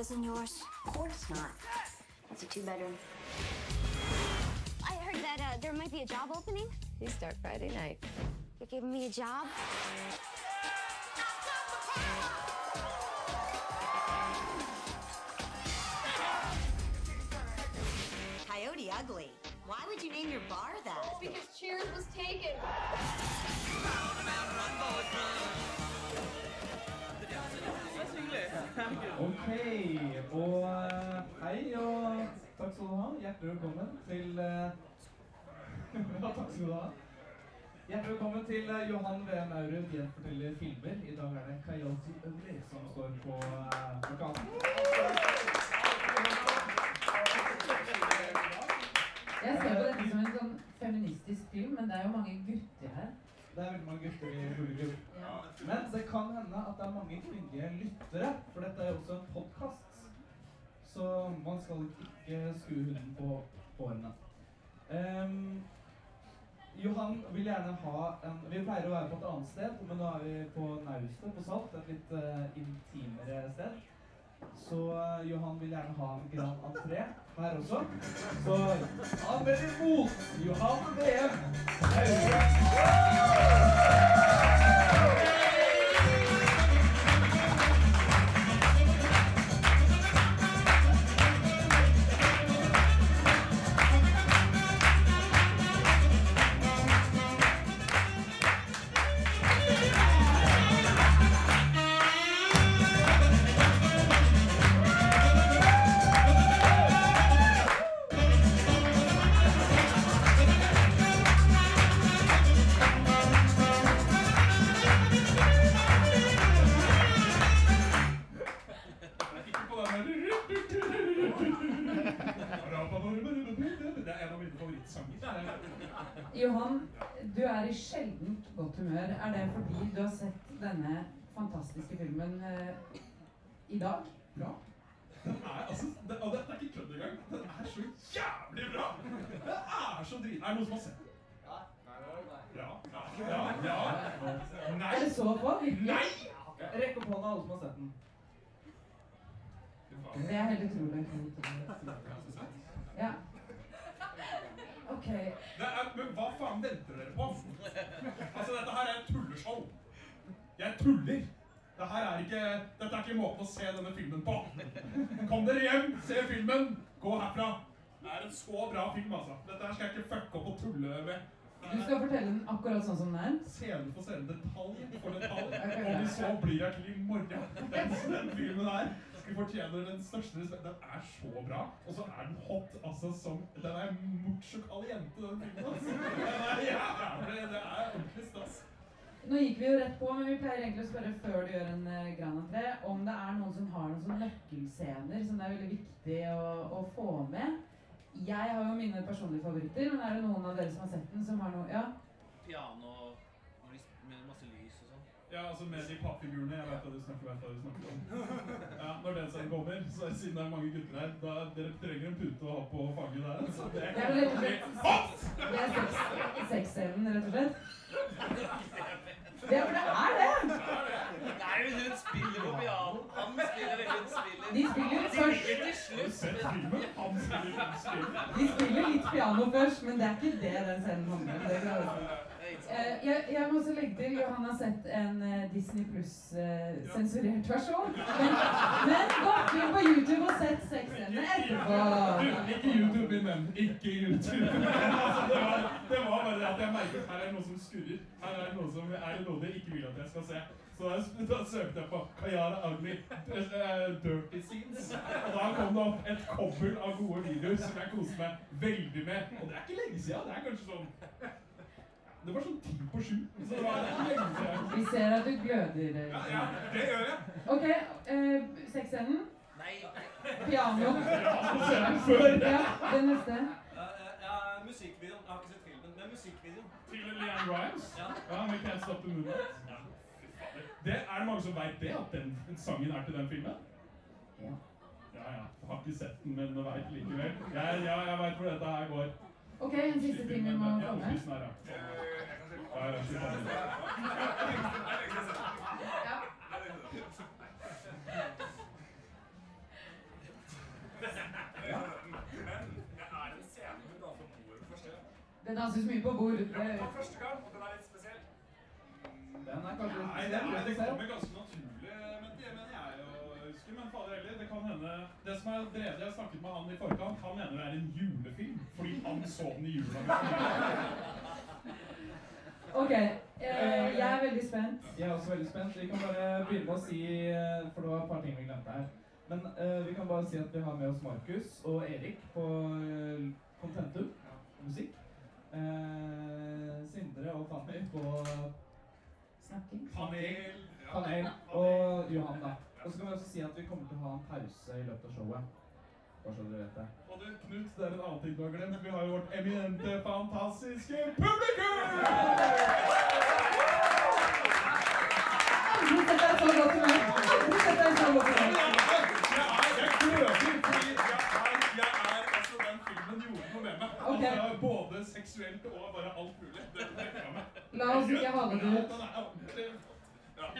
bad as in yours. Of course not. It's a two-bedroom. I heard that uh, there might be a job opening. You start Friday night. You're giving me a job? Coyote Ugly. Why would you name your bar that? Because Cheers was taken. Ok, og eh, hei og takk skal du ha. Hjertelig velkommen til eh, Ja, takk skal du ha. Hjertelig velkommen til eh, Johan V. Maurud gjenforteller filmer. I dag er det Kayoti Ugly som står på plakaten. Jeg ser på dette som en sånn feministisk film, men det er jo mange gutter her. Det er veldig mange gutter i publikum. Men det kan hende at det er mange kvinnelige lyttere, for dette er jo også en podkast. Så man skal ikke skue hunden på hårene. Um, Johan vil gjerne ha en Vi pleier å være på et annet sted, men nå er vi på Naustet på Salt, et litt uh, intimere sted. Så uh, Johan vil gjerne ha en grand entré her også. Så ta vel imot Johan VM! Humør. Er det fordi du har sett denne fantastiske filmen eh, i dag? Bra. Den er altså det, Og dette er ikke kødd engang. Den er så jævlig bra! Den er så drit... Er det noen som har sett den? Ja. Ja. Ja. ja. Nei! Er det så på? Nei! Rekk opp hånda, alle som har sett den. Det er helt utrolig. Ja. Ok. Det er, men hva faen venter dere på? Altså, dette her er et tulleshow. Jeg tuller. Dette er ikke, dette er ikke måten å se denne filmen på. Kom dere hjem, se filmen, gå herfra. Det er en så bra film, altså. Dette her skal jeg ikke fucke opp og tulle med. Du skal fortelle den akkurat sånn som den er? Scene for scene, detalj for detalj. Og vi så blir jeg til i morgen. Den, den filmen her skal fortjener den største respekt. Den er så bra. Og så er den hot, altså som Den er mucho caliente, den filmen. altså. Den er jævlig, det er ordentlig stas. Nå gikk vi jo rett på, men vi pleier egentlig å spørre før du gjør en uh, grand entré, om det er noen som har noen sånne nøkkelscener som det er veldig viktig å, å få med. Jeg har jo mine personlige favoritter, men er det noen av dere som har sett den, som har noe Ja? piano når de sp- med masse lys og sånn. Ja, altså med de pappfigurene. Jeg vet hva du snakker, vet hva du snakker om. Ja, Når den scenen kommer, så siden det er mange gutter her, da dere trenger en pute å ha på fanget der. Så det Det er bli hot! Det er sex- sexscenen, rett og slett. Det, for det er det! Nei, men hun spiller på piano. Han spiller, hun spiller. De spiller først. De spiller litt piano først, men det er ikke det den scenen handler om. Eh, jeg, jeg må også legge til Johan har sett en eh, Disney Pluss-sensurert versjon. Men, men gått inn på YouTube og sett sexscenene etterpå. Du, ikke YouTube, min venn. Ikke YouTube. altså, det, var, det var bare det at jeg merket her er det noe som skurrer. Her er det noe som er det noe dere ikke vil at jeg skal se. Så da, da søkte jeg på Kayara Ugly eh, Dirty Scenes. Og da kom det opp et kobbel av gode videoer som jeg koste meg veldig med. Og det er ikke lenge siden. Det er kanskje sånn Det var sånn ti på sju. Så det var lenge siden. Vi ser at du gløder. eh. Ja, ja, det gjør jeg. Ok, eh, sexscenen. Nei. Piano. Før. Ja, det neste. Ja, musikkvideoen. Jeg har ikke sett filmen, men musikkvideoen. Til Leanne Rimes. Ja. Ja, vi Can't Stop the Movement. Ja. Det er det mange som vet det, at den, den sangen er til den filmen? Ja. Ja, ja. Jeg har ikke sett den, men jeg vet likevel. Ja, ja, jeg vet hvor dette her går. Ok, en siste ting vi må få med. Den danses mye på bord. Det var første gang, og den er litt spesiell. Den er kanskje litt spesiell. Kommer ganske kan hende Det som er drevet, jeg snakket med han i forkant, han mener det er en julefilm. Fordi han så den i jula. Ok, eh, jeg er veldig spent. Jeg er også veldig spent. Vi kan bare begynne med å si eh, For det var et par ting vi glemte her. Men eh, vi kan bare si at vi har med oss Markus og Erik på Contentum musikk. Eh, Sindre og Fanny på Snakking. Panel. panel. Og Johan, da. Og så kan vi også si at vi kommer til å ha en pause i løpet av showet. Bare så dere vet det. Og du, Knut, det er en annen ting du har glemt. Vi har jo vårt eminente, fantastiske publikum! Både seksuelt og bare alt mulig. Det er. La oss ikke ha det ut.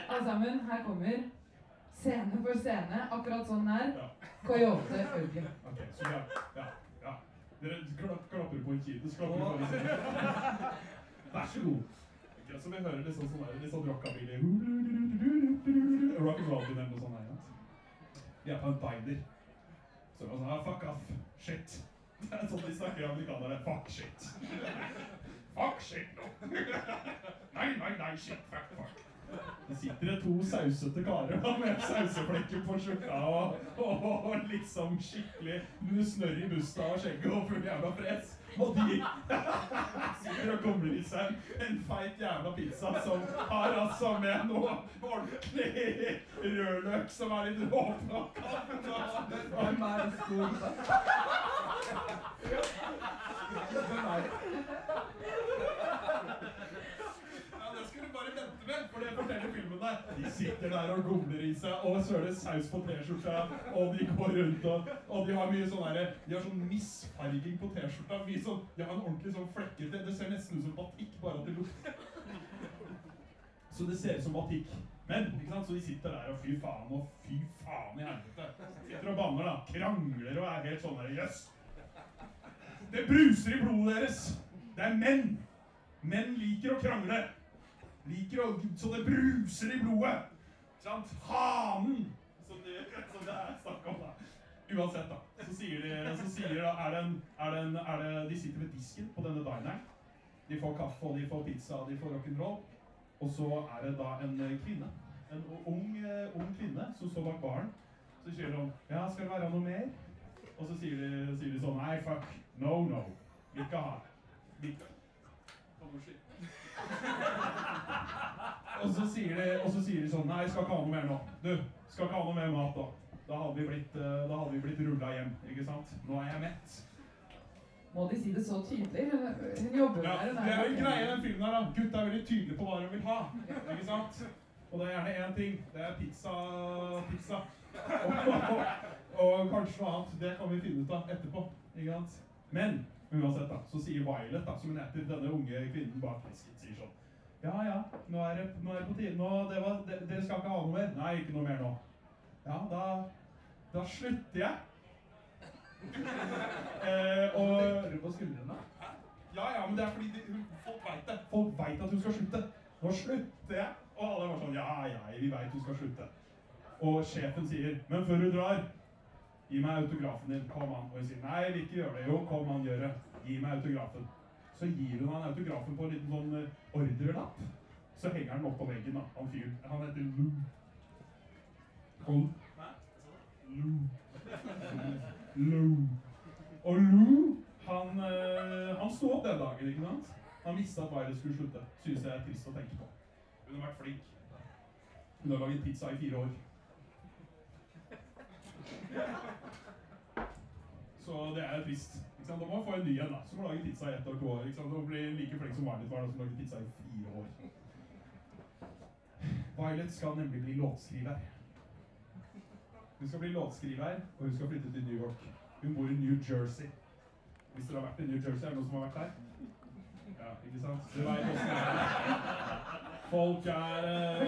Alle sammen, her kommer scene for scene, akkurat sånn her. er. Ja. Coyote Ugly. Ok, så ja, ja, ja. Dere klapp, klapper på en kino, så klapper på en Vær så god. Okay, så vi hører litt sånn sånn her, litt sånn rockabilly. Rock and roll eller noe sånt her. ja. Vi er på en diner. Så er det sånn, ah, fuck off, shit. Det er sånn de snakker amerikanere. Fuck shit. Fuck shit, no. Nei, nei, nei, shit, fuck, fuck. Det sitter det to sausete karer med sauseflekker på skjorta og, og, og liksom skikkelig snørr i busta og skjegget og full jævla press. Og de sitter og kommer i seg en feit jævla pizza som har altså med noe ordentlig rødløk som er litt råpna. Hvem er det stor Hvem er det? Ja, det skal du bare vente med, for det filmen. De sitter der og gomler i seg og søler saus på T-skjorta, og de går rundt og, og de har mye sånn der, De har sånn misfarging på T-skjorta. Sånn De har en ordentlig sånn flekkete Det ser nesten ut som batikk, bare at det lukter. Så det ser ut som batikk. Men ikke sant, så de sitter der og fy faen og fy faen i helvete. Sitter og banner, da. Krangler og er helt sånn der Jøss. Det bruser i blodet deres. Det er menn. Menn liker å krangle. Liker å Så det bruser i blodet. Sant? Hanen! Som det, som det er snakk om, da. Uansett, da. Så sier de, så sier da er det en, er det en, er det, De sitter ved disken på denne dineren. De får kaffe, og de får pizza, og de får rock'n'roll. Og så er det da en eh, kvinne. En ung, eh, ung kvinne som står bak baren. Så sier de Ja, skal det være noe mer? Og så sier de, sier de sånn Nei, fuck. No, no. Vi ikke ha. Vil ikke. Og så sier de, og så sier de sånn Nei, skal ikke ha noe mer nå. Du, skal ikke ha noe mer mat, da. Da hadde vi blitt, eh, da hadde vi blitt rulla hjem. Ikke sant? Nå er jeg mett. Må de si det så tydelig? Hun, jobber Ja, der. det er jo greia i den filmen her, da. Gutta er veldig tydelige på hva de vil ha. Ikke sant? Og det er gjerne én ting. Det er pizza. Pizza. Og, og, og kanskje noe annet. Det kan vi finne ut av etterpå. Ikke sant? Men uansett, da, så sier Violet, da, som hun heter, denne unge kvinnen bak disken, sier sånn Ja, ja, nå er det, nå er det på tide. Nå, det var, de, dere skal ikke ha noe mer? Nei, ikke noe mer nå. Ja, da, da slutter jeg. eh, og Dekker du på skuldrene? ja, ja, men det er fordi de, folk veit det. Folk veit at hun skal slutte. Nå slutter jeg. Og alle var sånn Ja, ja, vi veit du skal slutte. Og sjefen sier Men før du drar, gi meg autografen din. Kom an. Og hun sier nei, jeg vil ikke gjøre det. Jo, kom an, gjør det. Gi meg autografen. Så gir hun han autografen på en liten sånn eh, ordrelapp. Så henger han opp på veggen, da. Han fyren. Han heter Lou. Og Lou. Lou. Og Lou, han, eh, han sto opp den dagen, ikke sant? Han visste at Violet skulle slutte. Synes jeg er trist å tenke på. Hun har vært flink. Hun har laget pizza i fire år. Så det er trist. Ikke sant? Da må man få en ny en. Som må lage pizza i ett år, to år. Ikke sant? Og bli like flink som Violet var som som laget pizza i fire år. Violet skal nemlig bli låtskriver. Hun skal bli låtskriver, og hun skal flytte til New York. Hun bor i New Jersey. Hvis dere har vært i New Jersey, er det noen som har vært der? Ja, ikke sant? Dere vet åssen det er. Folk er eh,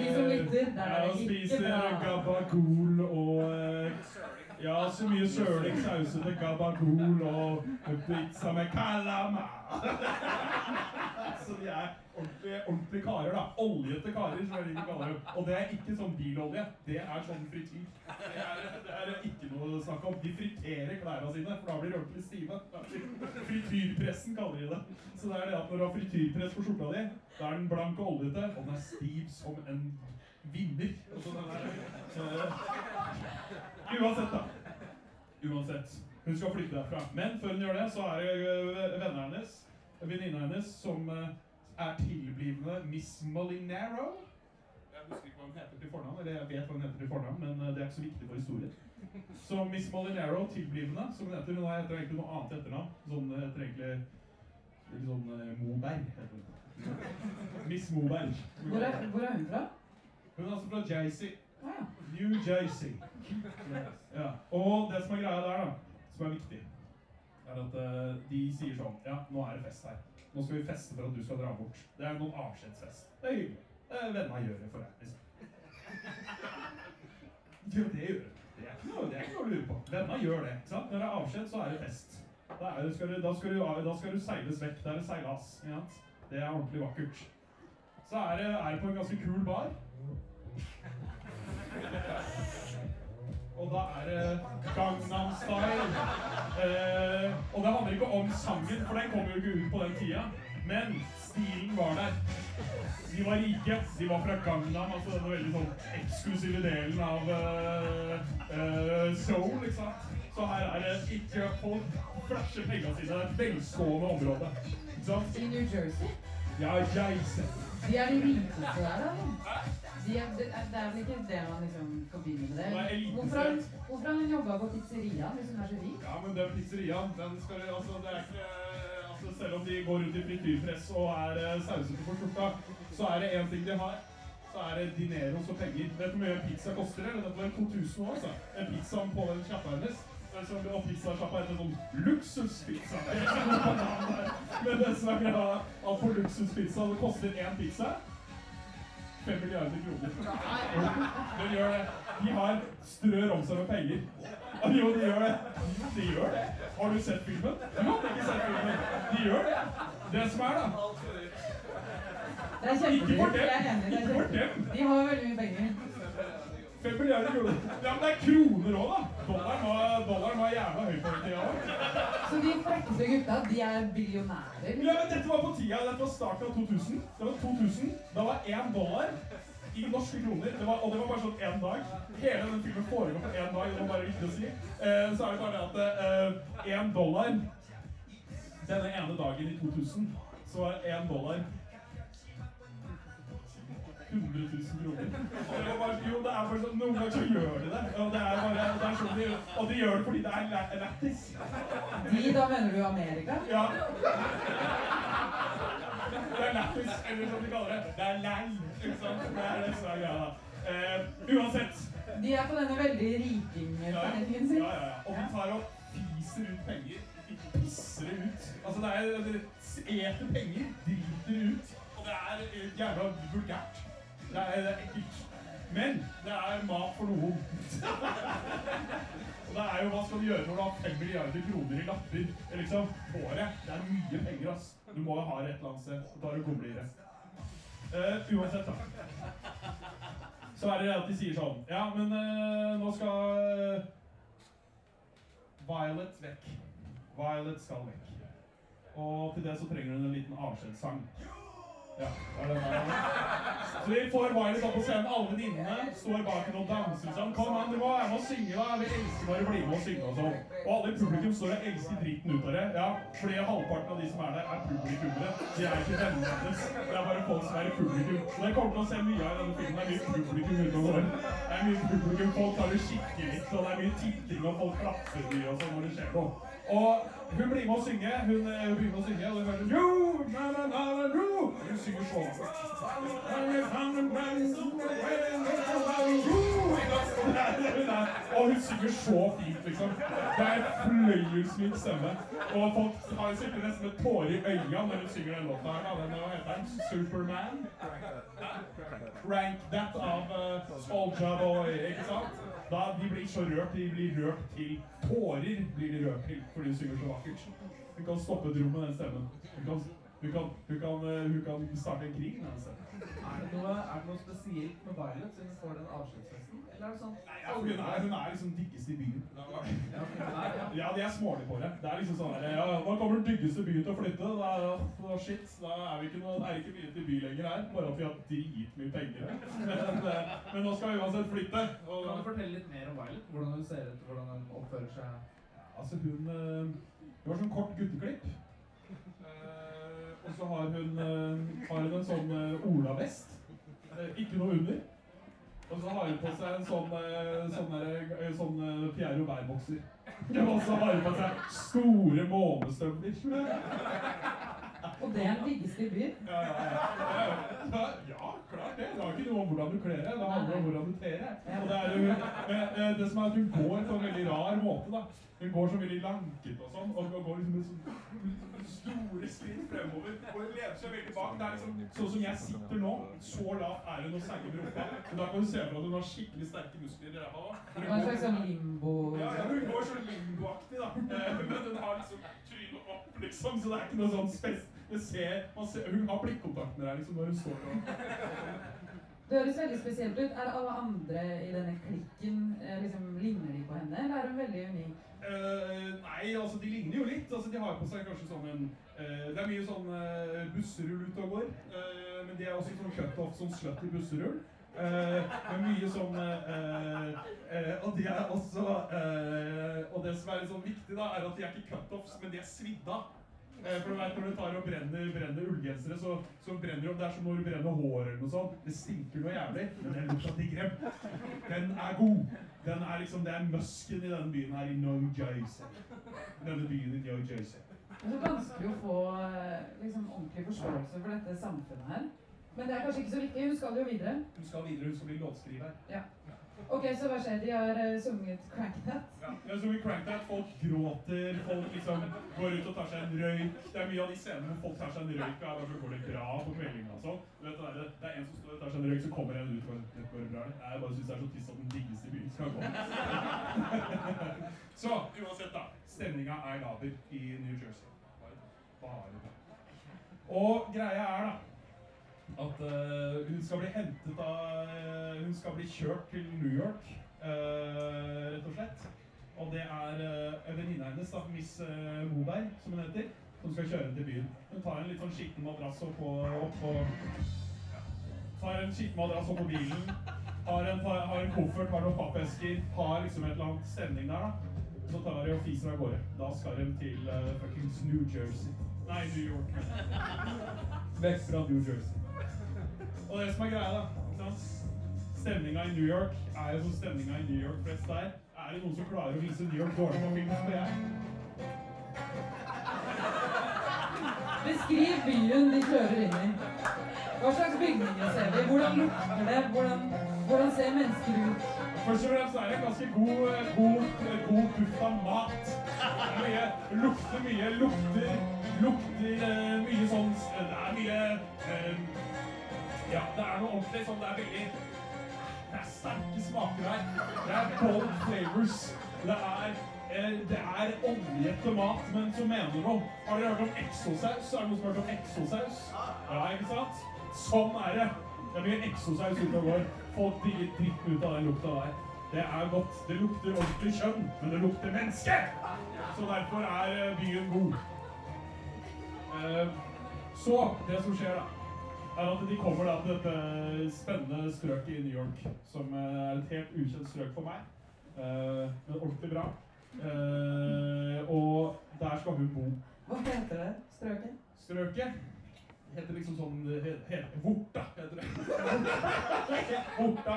er og spiser gabagool og eh, Ja, så mye søling, sausete gabagool og pizza med calamar. så de er ordentlige, ordentlige karer, da. Oljete karer, som jeg liker å kalle dem. Og det er ikke sånn bilolje. Det er sånn frityr. Det er, det er ikke noe å snakke om. De friterer klærne sine, for da blir de ordentlig stive. Frityrpressen kaller de det. Så det er det at når du har frityrpress på skjorta di, da er den blank og oljete, og den er stiv som en vinner. Og så den er, eh, uansett, da. Uansett. Hun skal flytte derfra. Men før hun gjør det, så er det øh, vennene hennes, venninna hennes, som øh, er tilblivende Miss Molinaro. Jeg husker ikke hva hun heter til fornavn, eller jeg vet hva hun heter til fornavn, men øh, det er ikke så viktig for historien. Så Miss Molinaro, tilblivende, som hun heter, hun heter egentlig noe annet etternavn. Sånn heter egentlig litt sånn Moberg. heter hun. Miss Moberg. Hvor er, hvor er hun fra? Hun er altså fra Jersey. New Jersey. Ja. Og det som er greia der, da, som er viktig, er at uh, de sier sånn Ja, nå er det fest her. Nå skal vi feste for at du skal dra bort. Det er noen avskjedsfest. Det er hyggelig. Det er gjør det for deg, liksom. Jo, det gjør det. Det er ikke noe, å lure på. Venner gjør det. ikke sant? Når det er avskjed, så er det fest. Da, er det, skal, du, da, skal, du, da skal du seiles vekk. Da er det seilas. Det er ordentlig vakkert. Så er det, er det på en ganske kul bar. Og da er det Gangnam Style. Eh, og det handler ikke om sangen, for den kom jo ikke ut på den tida. Men stilen var der. De var rike. De var fra Gangnam, altså denne veldig sånn eksklusive delen av eh, eh, Seoul, ikke sant. Så her er det ikke folk flasher pengene sine. Velstående område. Ikke sant? I New Jersey? Ja, jeg ser. De er de rikeste der, da? De er, det, er, det er vel ikke det man liksom forbinder med Det det? Hvorfor har hvorfor har hun jobba på pizzeriaen hvis hun er så rik? Ja, men den pizzeriaen, den skal altså, det er ikke altså, Selv om de går rundt i frityrpress og er eh, sausete på skjorta, så er det én ting de har. Så er det dineros og penger. Vet du hvor mye pizza koster? eller? Dette var 2000 år, altså. En pizza på den sjappa hennes. Så- Og pizzasjappa heter sånn luksuspizza. Det. Men det som er greia, at for luksuspizza det koster én pizza 5 milliarder kroner. De gjør det. De har strør om seg med penger. Jo, de gjør det. De gjør det. Har du sett filmen? Du har ikke sett filmen. De gjør det. Det som er, da Det er Ikke for dem. Ikke for dem. De har veldig mye penger. 5 milliarder kroner. Ja, men det er kroner òg, da. Dollaren var, dollaren var jævla høy på den tida òg. De gutta, de er billionærer? Ja, men dette var på tida. Dette var starten av 2000. Det var 2000. Da var én dollar i norske kroner. Det var, og det var bare sånn én dag. Hele den filmen foregår på én dag. Det var bare viktig å si. Eh, så er det bare det at én dollar Denne ene dagen i 2000 så var én dollar 100 000 kroner. Og det var bare, jo, det er bare sånn, Noen ganger så gjør de det. Og det er bare, det er sånn de, og de gjør det fordi det er læ- lættis. De, da mener du Amerika? Ja. Det er lættis, eller som de kaller det. Det er lei. Ikke sant? Det er det som er greia. Eh, uansett. De er på denne veldig ja. sin. ja, ja, ja. Og de tar og fiser ut penger. De pisser det ut. Altså, det er eter penger, driter ut. Og det er jævla vulgært. Det er, det er ekkelt. Men det er mat for noen. Og det er jo hva skal du gjøre når du har 5 milliarder kroner i lapper liksom, på året? Det er mye penger, ass. Du må jo ha det et eller annet sted. Da er det gomler Uh. Eh, uansett, da. Så er det det at de sier sånn Ja, men uh, nå skal eh, Violet vekk. Violet skal vekk. Og til det så trenger hun en liten avskjedssang. Ja, er denne der? Så vi får Violet opp på scenen. Alle venninnene står bak henne og danser sånn. Kom an, du må være med og synge, da. Vi elsker bare å bli med og synge og sånn. Og alle i publikum står og elsker dritten ut av det. Ja, fordi halvparten av de som er der, er publikummere. De er ikke vennene hennes. Det er bare folk som er i publikum. Så dere kommer til å se mye av i denne filmen. Det er mye publikum utover. Det er mye publikum. Folk tar det skikkelig og det er mye titting, og folk klapper mye og sånn når det skjer noe. Og hun blir med å synge. Hun begynner å synge, og det hører jo, na. Hun synger så. Og hun synger så fint, liksom. Det er fløyelsmyk stemme. Og folk har sikkert nesten med tårer i øynene når hun synger den låta her. Den, hva heter den? Superman? Crank That av uh, Soulja Boy, ikke sant? Da, de blir så rørt, de blir rørt til tårer blir de rørt til fordi de synger så vakkert. Hun kan stoppe et rom med den stemmen. Hun kan, hun kan, hun kan, eh, hun kan starte en krig med den stemmen. Er det noe, er det noe spesielt med Violet siden hun får den avskjedsfesten? Eller er det sånn Nei, ja, hun, er, hun er liksom diggeste i byen. Ja, ja. Ja, de er smålige på det. Det er liksom sånn ja, Hva kommer den diggeste byen til å flytte? Da, da, shit, da er vi ikke noe, er ikke mye til by lenger her. Bare at vi har dritmye penger. Men, eh, men nå skal vi uansett flytte. Og, Kan du fortelle litt mer om Violet? Hvordan hun ser ut, hvordan hun oppfører seg? altså, hun eh, Hun har sånn kort gutteklipp. Eh, og så har hun, har hun en sånn olavest. Ikke noe under. Og så har hun på seg en sånn, sånn, sånn, eh, sånn eh, Pierre Robert-bokser. Og så har hun på seg store månestøvler. Og det er den diggeste i byen. Ja, ja, ja. Klart det. Det har ikke noe om hvordan du kler deg, det handler om hvordan du ter deg. Og det, er, jo- eh, eh, det som er at hun går på en veldig rar måte, da. Hun går så veldig lanket og sånn, og går liksom med sånn store skritt fremover. Og hun lener seg veldig bak. Det er liksom sånn som jeg sitter nå. Så lavt er hun og seiler med rumpa. Men da kan du se for deg at hun har skikkelig sterke muskler i ræva. var en slags sånn limbo Ja, ja, hun går så limboaktig, da. Eh, Men hun har liksom trynet opp, liksom, så det er ikke noe sånn spes... Det ser, man ser, hun har blikkontakt med deg liksom, når hun står og Det høres veldig spesielt ut. Er alle andre i denne klikken eh, liksom, Ligner de på henne, eller er hun veldig unik? Uh, Nei, altså, de ligner jo litt. Altså, de har på seg kanskje sånn en uh, Det er mye sånn uh, busserull ute og går. men de er også sånn cutoff, som slutt i busserull. Men mye sånn Og de er også Og det som er litt sånn viktig, da, er at de er ikke cutoffs, men de er svidd av. Eh, For du vet, Når du tar og brenner, brenner ullgensere, så, så brenner opp. Det er som når du brenner hår eller noe sånt. Det stinker noe jævlig, men den lukta digger dem. Den er god. Den er liksom, Det er musken i denne byen her i New Jersey. Denne byen i New Jersey. Det er vanskelig å få eh, liksom, ordentlig forståelse for dette samfunnet her. Men det er kanskje ikke så viktig. Hun skal jo videre. Hun skal videre, hun skal bli låtskriver. Ok, så hva skjer? De har eh, sunget 'Crank That'. Ja, de har sunget Crank That, folk gråter, folk liksom går ut og tar seg en røyk. Det er mye av de scenene hvor folk tar seg en røyk, og så går det bra på kveldinga og sånn. Det er en som står og tar seg en røyk, så kommer en ut og det går bra. Jeg bare syns det er så trist at den diggeste byen skal gå. så uansett, da. Stemninga er laber i New Jersey. Bare bare. Og greia er, da at uh, hun skal bli hentet av uh, Hun skal bli kjørt til New York, uh, rett og slett. Og det er uh, en venninne hennes, da, Miss Moberg, som hun heter, som skal kjøre henne til byen. Hun tar en litt sånn skitten madrass oppå opp ja. Tar en skitten madrass oppå bilen. Har en, tar, har en koffert, har noen pappesker, har liksom et eller annet stemning der, da. Så tar de og fiser av gårde. Da skal de til fuckings New Jersey. Nei, New York. Vekk fra New Jersey. Og det som er greia, da ikke sant? Stemninga i New York er jo som stemninga i New York flest der. Er det noen som klarer å vise New York dårlig på film, det jeg. Beskriv byen de kjører inn i. Hva slags bygninger ser vi? Hvordan lukter det? Hvordan, hvordan ser mennesker ut? Først og fremst er det en ganske god, eh, god, eh, god puff av mat. Det mye, lukter mye, lukter, lukter eh, mye sånn Det er mye eh, Ja, det er noe ordentlig sånn Det er veldig Det er sterke smaker her. Det er bold flavors. Det er eh, det er oljete mat, men som mener noe. Har dere hørt om exosaus? Er det noen som har hørt om exosaus? Ja, ikke sant? Sånn er det. Det er mye ute og går. Folk digger dritten ut av den lukta der. Det er godt. Det lukter ordentlig kjønn, men det lukter menneske! Så derfor er eh, byen god. Eh, Så, det som skjer da, er at de kommer da til dette spennende strøket i New York, som eh, er et helt ukjent strøk for meg, eh, men ordentlig bra. Eh, Og der skal hun bo. Hva heter det? Strøket? Strøket heter liksom sånn he, he, Vorta, heter det. Vorta.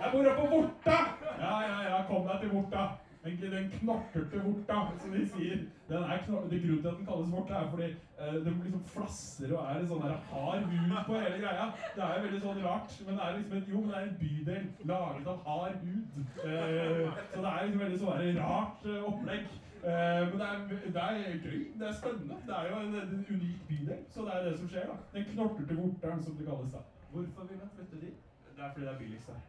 Jeg bor oppe på Vorta! Ja, ja, ja, kom deg til Vorta. Den, den knorterte vorta, som de sier. Den er Grunnen til at den kalles vorta, er fordi uh, den liksom flasser og er en sånn hard hud på hele greia. Det er jo veldig sånn rart, men det er liksom et, jo, men det er en bydel laget av hard hud. Uh, så det er liksom veldig sånn rart uh, opplegg. Eh, men det er, det er gøy. Det er spennende. Det er jo en, en unik bydel, så det er det som skjer. da. Den knorterte vorteren, som det kalles. da. Hvorfor vil han flytte dit? Det er fordi det er billigst her.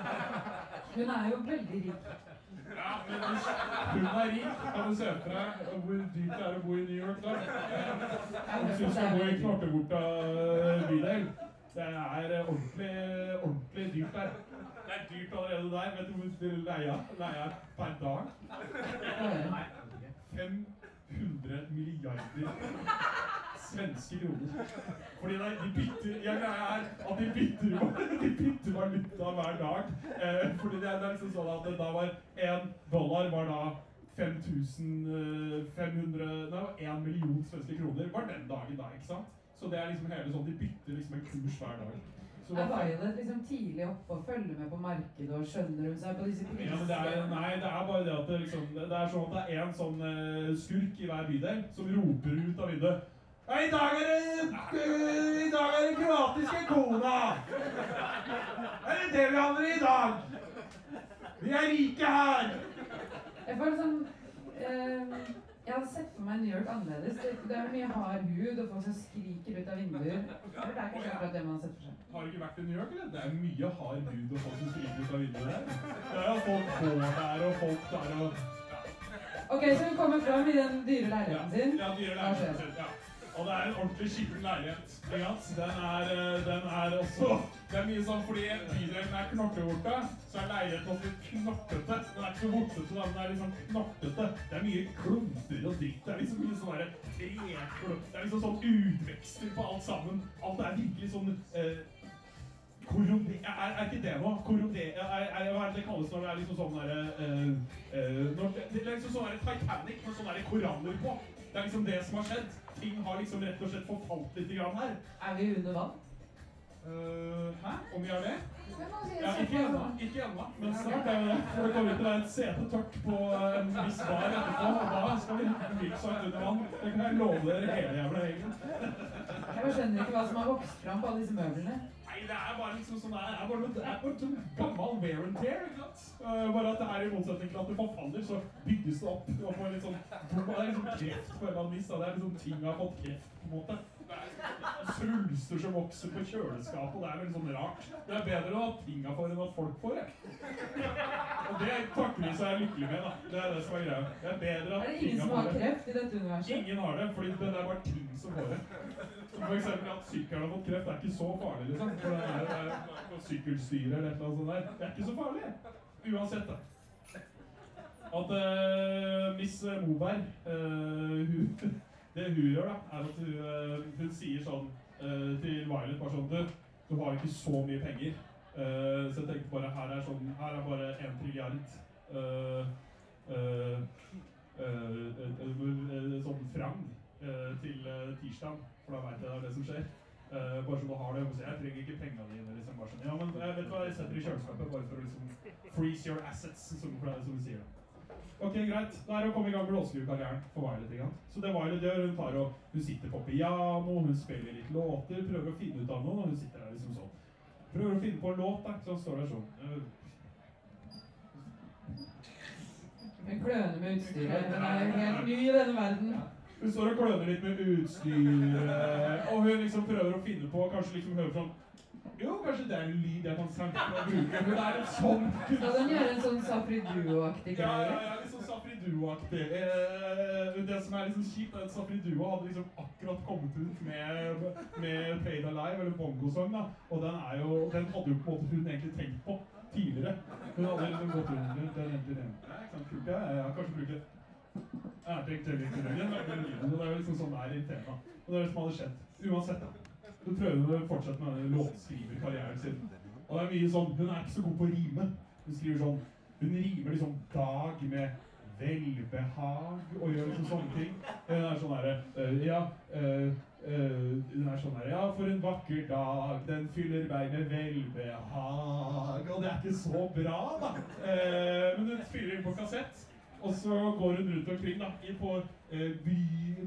Hun er jo veldig rik. Ja, men hvis hun er rik, kan du se for deg hvor dyrt det er å bo i New York da. Eh, Hvis du skal bo i Knorteborta bydel. Det er ordentlig, ordentlig dyrt der. Det er dyrt allerede der. Vet du hvor leia, leia er per dag? 500 milliarder svenske kroner. Fordi nei, de bytter ja, er at de bytter, de bytter valuta hver dag. Eh, fordi det er, det liksom sånn at da var én dollar var da 5500 Nei, 1 million svenske kroner var den dagen da, ikke sant? Så det er liksom hele sånn, de bytter liksom en kurs hver dag. Så Er Violet liksom tidlig oppe og følger med på markedet og skjønner hun seg på disse Ja, men det er, nei, det er bare det at det, liksom, det er sånn at det er én sånn eh, skurk i hver bydel som roper ut av vinduet «Ja, I dag er det øh, I dag er det kroatiske kona! Er det det vi handler i dag? Vi er rike her! Jeg føler sånn eh, Jeg hadde sett for meg New York annerledes. Det, det er mye hard hud og folk som skriker ut av vinduer. Det er kanskje akkurat det man har sett for seg. Har du ikke vært i New York, eller? Det er mye hard hud og folk som skriker ut av vinduet der. Det er jo folk på der, og folk der og Ok, så hun kommer fram i den dyre leiligheten sin. Ja, dyre Hva skjer? leiligheten sin. Ja. Og det er en ordentlig skikkelig leilighet. Den er, eh, den er også Det er mye sånn fordi bydelen er knorteborte, så er leiligheten også knortete. Den er ikke så vortete, da, den er liksom knortete. Det er mye klumper og dritt. Det er liksom mye sånn treklump Det er liksom sånn utvekster på alt sammen. Alt er virkelig sånn eh, Korrode... Er, er ikke det noe? Korrode... Hva er det det kalles når det er liksom sånn derre eh, eh, det, er liksom sånn Titanic med sånne koraller på. Det er liksom det som har skjedd. Ting har liksom rett og slett forfalt litt grann her. Er vi under vann? Uh, hæ? Om vi er det? Ja, ikke ennå. Ikke ennå. Men snart er vi det. For det kommer til å være et sete tørt på en viss bar etterpå. Og da skal vi virkelig under vann. Det kan jeg love dere hele jævla gjengen. Jeg skjønner ikke hva som har vokst fram på alle disse møblene. Nei, det er bare liksom sånn Det er bare, det er bare en gammel wear and tear. ikke sant? Uh, bare at det er i motsetning til at det forfaller, så bygges det opp. Og får litt sånn, det er liksom kreft på en eller annen vis. Det er liksom ting har fått kreft, på en måte. Er svulster som vokser på kjøleskapet, det er veldig sånn rart. Det er bedre å ha tinga for enn at folk får det. Og det takker jeg lykkelig med, da. Det er det som er greia. Det er bedre at det ingen som har kreft i dette universet? Ingen har det, fordi det er bare ting som får det. Som eksempel at sykkelen har fått kreft, det er ikke så farlig, liksom. For det er, det er sykkelstyre eller et eller annet sånt der. Det er ikke så farlig. Uansett, da. At uh, Miss Moberg, uh, hun, det hun gjør, da, er at hun, eh, hun sier sånn eh, til Violet bare sånn Du, du har ikke så mye penger. Uh, så jeg tenkte bare her er, sånn, her er bare én trilliard. sånn frang til tirsdag, for da vet jeg det er det som skjer. Uh, bare så du har det. Jeg trenger ikke pengene dine. Liksom, bare sånn. Ja, men jeg vet hva, jeg setter i kjøleskapet bare for å liksom freeze your assets, som, som sier. da. Ok, greit. Da er det å komme i gang med blåskriverkarrieren for Violet. ikke sant? Så det Violet gjør, hun tar og hun sitter på piano, hun spiller litt låter, prøver å finne ut av noe, og hun sitter der liksom sånn. Prøver å finne på en låt, da. Så står der sånn. eh, Hun kløner med utstyret. Hun er jo helt ny i denne verden. Hun står og kløner litt med utstyr, eh, og hun liksom prøver å finne på Kanskje liksom hører sånn Jo, kanskje det er en lyd jeg kan snakke og bruke. Men det er en sånn kunst. Skal den gjøre en sånn Safri Duo-aktig Ja, ja, greie? ja, litt sånn Safri Duo-aktig. Eh, det som er liksom kjipt, er at Safri Duo hadde liksom akkurat kommet ut med, med Fade Alive, eller Bongo-sang, da. Og den er jo Den hadde jo på en måte hun egentlig tenkt på tidligere. Hun hadde liksom gått rundt den egentlig. Ja, ikke sant, kult, ja, ja, ja, kanskje bruke ærtek til den lyden, og det er jo liksom sånn det er i temaet. Og det er det som hadde skjedd. Uansett, da. Hun prøver å fortsette med låtskriverkarrieren sin. Og det er mye sånn Hun er ikke så god på å rime. Hun skriver sånn Hun rimer liksom dag med velbehag og gjør liksom sånne ting. Hun er sånn herre uh, Ja Uh, Uh, Hun er sånn herre Ja, for en vakker dag. Den fyller meg med velbehag. Og det er ikke så bra, da. Uh, men hun spiller inn på kassett. Og så går hun rundt omkring da, på uh, by,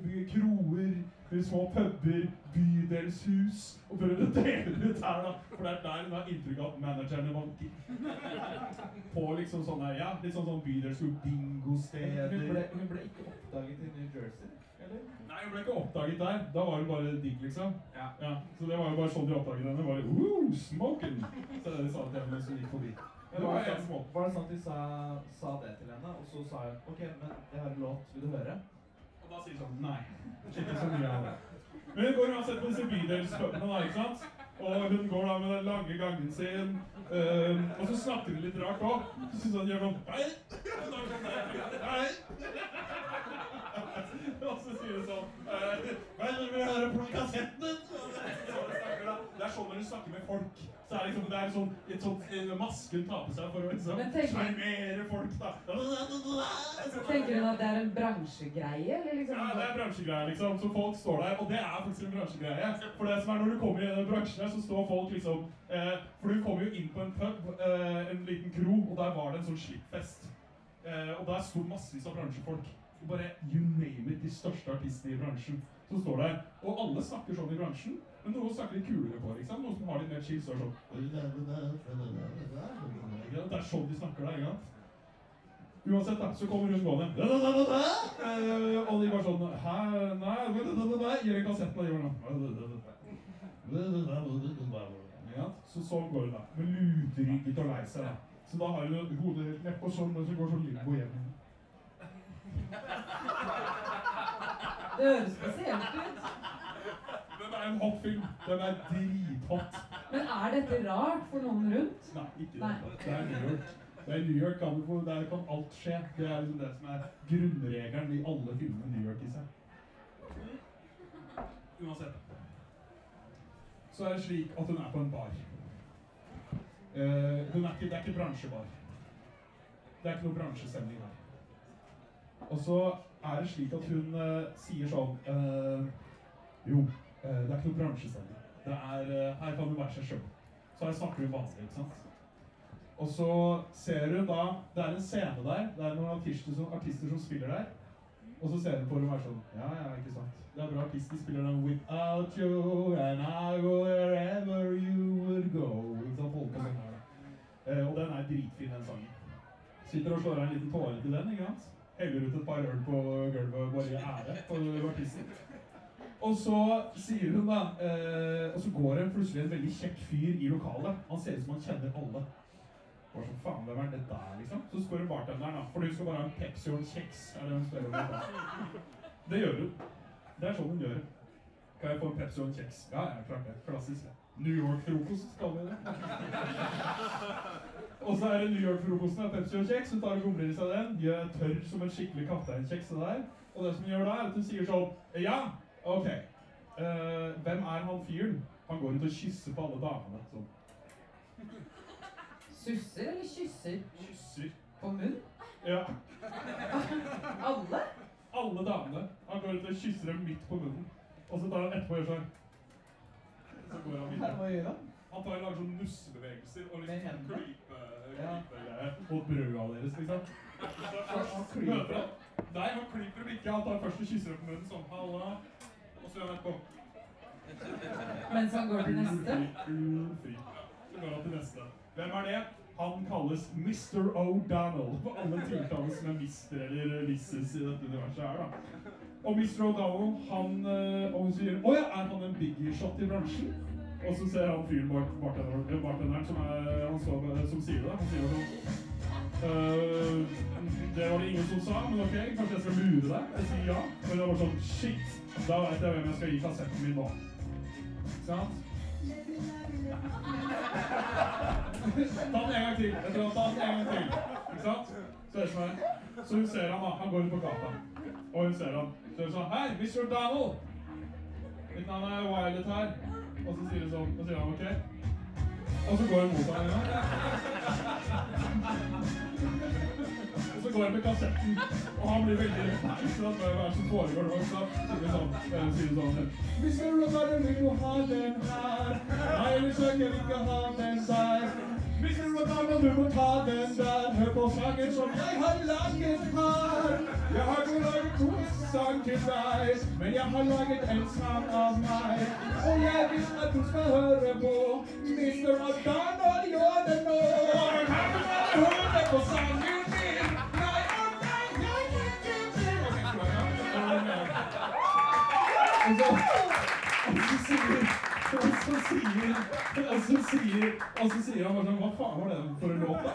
by, kroer i små puber, bydelshus, og prøvd å dele ut her, da. For det er der hun har inntrykk av at managerne vanker. På liksom sånne ja, litt sånn, sånn bydelshus, bingosteder Hun hun ble ikke oppdaget i New Jersey, eller? Nei, hun ble ikke oppdaget der. Da var hun bare digg, liksom. Ja. ja. Så det var jo bare sånn de oppdaget henne. Bare, Woo, smoking! Så det de sa til henne som gikk forbi. Men Det var, var det en sånn, var det sånn at de sa, sa det til henne, og så sa hun OK, men jeg har en låt, vil du høre? Da sier sånn Nei. Ikke så mye av det. Men hun går uansett på disse bydelspubene, da, ikke sant? Og hun går da med den lange gangen sin, øhm, og så snakker hun litt rart òg. Så syns hun gjør sånn Hei! Er sånn Hei! Og så sier hun sånn eh, Hei, vil du høre på kassetten din? Er sånn når du snakker med folk. Så er det liksom, det er sånn, et sånt en maske hun tar på seg for å liksom sjarmere folk, da. Tenker hun at det er en bransjegreie, eller liksom? Ja, det er en bransjegreie, liksom. Så folk står der, og det er faktisk en bransjegreie. For det som er når du kommer i denne bransjen her, så står folk liksom eh, For du kommer jo inn på en pub, eh, en liten kro, og der var det en sånn slippfest. Eh, og der sto massevis av bransjefolk. Og bare you name it, de største artistene i bransjen som står det Og alle snakker sånn i bransjen, men noen snakker litt kulere på, ikke sant? Noen som har litt mer chill, står sånn Det er sånn de snakker der, ikke sant? Uansett, da, så kommer hun gående. Eh, Og de bare sånn Hæ? Nei Gir en kassetten da. Ja, så sånn går det da. Med luterygget og lei seg. Så da har hun hodet helt nedpå sånn, og så går sånn limbo hjem. Det høres spesielt ut. Den er en hot film. Den er drithot. Men er dette rart for noen rundt? Nei, ikke Nei. det. Det er New York. Det er New York kan få, Der kan alt skje. Det er liksom det som er grunnregelen i alle filmene New York i seg. Uansett. Så er det slik at hun er på en bar. Uh, hun er ikke, det er ikke bransjebar. Det er ikke noe bransjestemning her. Og så er det slik at hun eh, sier sånn eh, Jo, eh, det er ikke noe bransjestemning. Det er, her kan du være seg sjøl. Så her snakker hun vanlig, ikke sant. Og så ser hun da Det er en scene der. Det er noen artister som, artister som spiller der. Og så ser hun på dem og er sånn Ja, ja, ikke sant. Det er bra artist. De spiller den 'Without you and I go wherever you would go'. Ikke sant? Holder på sånn her, da. Og den er dritfin, den sangen. Sitter og slår av en liten tåre til den, ikke sant? Heller ut et par øl på gulvet bare i ære for artisten. Og så sier hun da eh, Og så går det plutselig en veldig kjekk fyr i lokalet. Han ser ut som han kjenner alle. Hva som faen, hvem er det der, liksom? Så spør hun bartenderen, da. For hun skal bare ha en Pepsi og en kjeks. er det hun spør om. Det gjør hun. Det er sånn hun gjør. Kan jeg få en Pepsi og en kjeks? Ja, ja, klart det. Klassisk. New York-frokost, kaller vi det. Og så er det New York-frokosten av Pepsi og kjeks. Hun tar og gomler i seg den. De er tørr som en skikkelig kapteinkjeks. det der. Og det som hun gjør da, er at hun sier sånn Ja, ok. Uh, hvem er han fyren? Han går ut og kysser på alle damene. Sånn. Susser eller kysser? Kysser. På munn? Ja. Alle? Alle damene. Han går ut og kysser dem midt på munnen. Og så tar han etterpå og gjør sånn. Så går han videre. Hva gjør han? Han tar lager sånn nussebevegelser og liksom sånn klypegreier mot brøda deres, liksom. Først møter han. Nei, han klyper ikke. Han tar først og kysser på munnen sånn, halla. Og så gjør han etterpå. Mens han går til neste? Fri. Så går han til neste. Hvem er det? Han kalles Mr. O'Donnell. på alle tiltaler som er Mr. eller Mrs. i dette universet her, da. Og Mr. O'Donnell, han eh, Og hun sier Å ja, er han en biggie shot i bransjen? Og så ser han fyren bak bartenderen, bartenderen som, er, han står, som sier det. Han sier sånn «Øh, Det var det ingen som sa, men ok, kanskje jeg skal lure deg? Jeg sier ja. Men det var sånn Shit! Da vet jeg hvem jeg skal gi kassetten min nå. Sant? Ta den en gang til. Jeg tror tar den en gang til. Ikke sant? Så, så hun ser han da. Han går ut på gata. Og hun ser han. Så hun sa Hei, Mr. Donald! Mitt navn er Violet her. Og så sier sånn. Og sier han OK. Og så går hun mot ham igjen. Og så går han med kassetten, og han blir veldig Nei, ikke sant? Hva som foregår nå? Så sier han sånn, eh, sier vi sånn Hvis du vil du ha den her? Nei, ellers søker jeg ikke ha den der. Mr. Madonna, du må ta den der. Hør på sangen som jeg har laget her. Jeg har ikke laget noen sang til deg, men jeg har laget en sang av meg. Og jeg vil at du skal høre på Mr. Madonna, gjør det nå. Kan du bare høre på sangen min? Nei, å nei, jeg vil ikke Og så, og så sier og så sier Og så sier Og så sier han bare sånn Hva faen var det for en låt, da?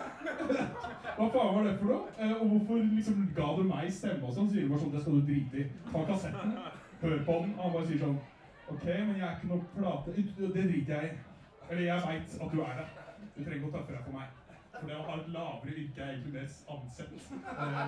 Hva faen var det for noe? Eh, Og hvorfor liksom ga du meg stemme og sånn? Så sier han bare sånn Det skal du drite i. Ta kassetten. Hør på den. Han bare sier sånn OK, men jeg er ikke noe plate... Det driter jeg i. Eller jeg veit at du er det. Du trenger ikke å tøffe deg for meg. For det å ha et lavere yrke er egentlig mest ansett. Eh.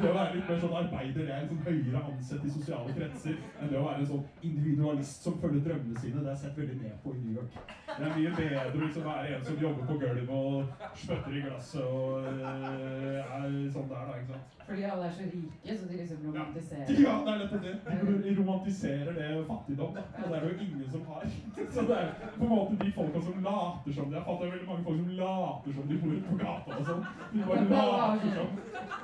Det å være litt mer sånn arbeider, det er en sånn høyere ansett i sosiale kretser enn det å være en sånn individualist som følger drømmene sine. Det er sett veldig ned på i New York. Det er mye bedre å liksom være en som jobber på gulvet og spytter i glasset og eh, er sånn der, da. ikke sant? Fordi alle er så rike, så de liksom romantiserer. Ja, det er nettopp det. De romantiserer det fattigdom, da. Og det er det jo ingen som har. Så det er på en måte de folka som later som de Jeg fatter veldig mange folk som later som de bor på gata og sånn. De bare later som.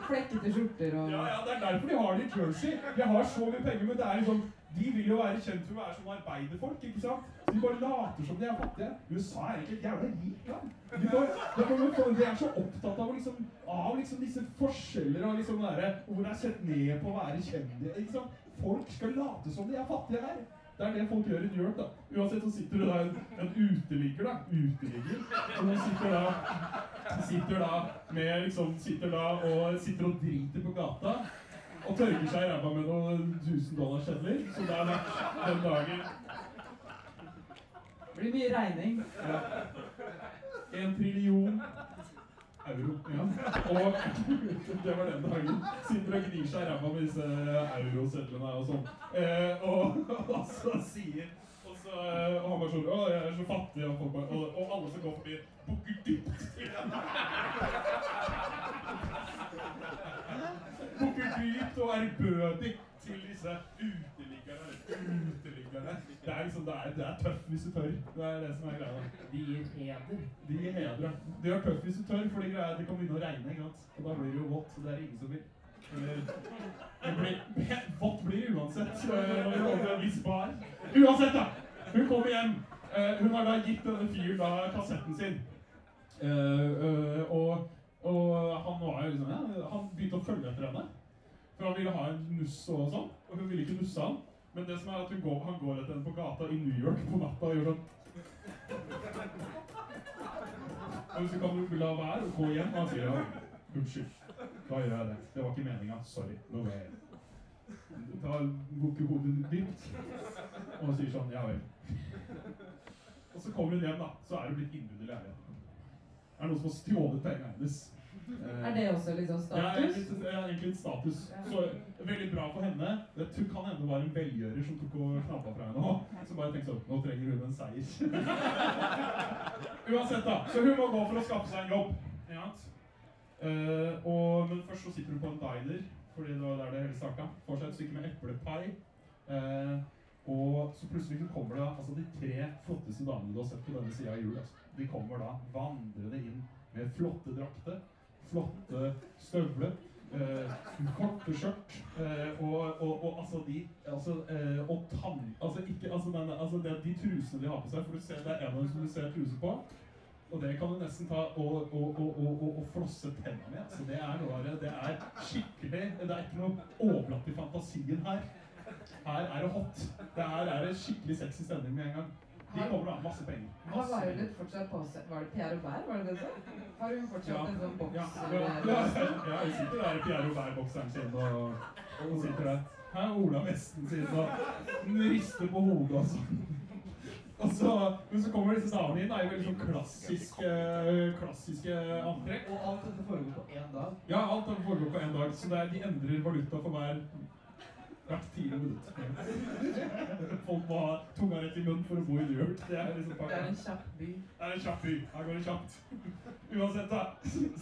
Flekkete skjorter og Ja, ja, det er derfor de har det i Jersey. De har så mye penger, men det er liksom de vil jo være kjent for å være som arbeiderfolk, ikke sant? Så de bare later som de er fattige. USA er ikke et jævla rikt land. De, bare, de, er så opptatt av, liksom, av liksom disse forskjeller og liksom der, hvor det er sett ned på å være kjendis. Folk skal late som de er fattige her. Det er det folk gjør i New York. da. Uansett så sitter du da en, en uteligger, da. Uteligger. Som sitter da, sitter da med liksom, sitter da og sitter og driter på gata. Og tørker seg i ræva med noen 1000 dollar sedler. Så det er nok den dagen Det blir mye regning. ja. En trillion euro. Ja. Og det var den dagen. Sitter og gnir seg i ræva med disse eurosedlene og sånn. Eh, og, og så sier og, så, eh, og han bare sånn Å, jeg er så fattig. Og, folk bare, og, og alle som går forbi, bukker dypt henne. Bukker dypt og ærbødig til disse uteliggerne. Uteliggerne. Det er liksom, det er, det er tøff hvis du tør. Det er det som er greia. De gir heder. De gir heder. ja. De er tøff hvis du tør, for det, greia, det kan begynne å regne. ikke sant? Og da blir det jo vått. Så det er ingen som vil. Eller, vått blir det uansett. vi kommer en viss bar. Uansett, da! Hun kommer hjem. Eh, hun har da gitt denne fyren da kassetten sin. Eh, eh, og, og han var jo liksom ja, Han begynte å følge etter henne. For han ville ha en nuss og sånn. Og hun ville ikke nusse han. Men det som er at går, han går etter henne på gata i New York på natta og gjør sånn Og så kan du la være å gå hjem. Og han sier ja, unnskyld. Da gjør jeg det. Det var ikke meninga. Sorry. Nå går jeg hjem. Ta bukker hodet dypt. Og han sier sånn ja vel. Og så kommer hun hjem, da. Så er hun blitt innbrudd i leiligheten. Er det noen som har stjålet pengene hennes? Eh, Er det også liksom status? ja, ja, egentlig en status. Så veldig bra for henne. Det kan hende det var en velgjører som tok og knappa fra henne òg. Som bare tenkte sånn Nå trenger hun en seier. Uansett, da. Så hun må gå for å skaffe seg en jobb. Ja. sant? Eh, og, men først så sitter hun på en diner, fordi det var der det hele starta. Får seg et stykke med eplepai. Uh, og så plutselig kommer det altså de tre flotteste damene du har sett på denne sida av jul. Altså. De kommer da vandrende inn med flotte drakter, flotte støvler, eh, korte skjørt eh, og, og, og altså de altså, eh, Og tann... Altså ikke altså, denne, altså det, de trusene de har på seg, for du ser det er en av dem som du ser truse på. Og det kan du nesten ta og, og, flosse tenna med. Så det er noe det. Er skikkelig Det er ikke noe overlatt i fantasien her. Her er det hot. Det her er det skikkelig sexy stemning med en gang. De kommer da masse penger. Har Violet fortsatt på seg Var det Pierre Robert, var det det du sa? Har hun fortsatt Ja. en sånn boks? Ja, ja, ja, hun sitter der i Pierre Robert-bokseren sin og, og sitter der. Her er Ola vesten sin og rister på hodet og sånn. Og så, men så kommer disse damene inn da, i veldig sånn klassiske, klassiske antrekk. Og alt dette foregår på én dag. Ja, alt dette foregår på én dag, så det er, de endrer valuta for hver hvert tiende minutt. Folk må ha tunga rett i munnen for å bo i New York. Det er liksom Det er en kjapp by. Det er en kjapp by. Her går det kjapt. Uansett, da,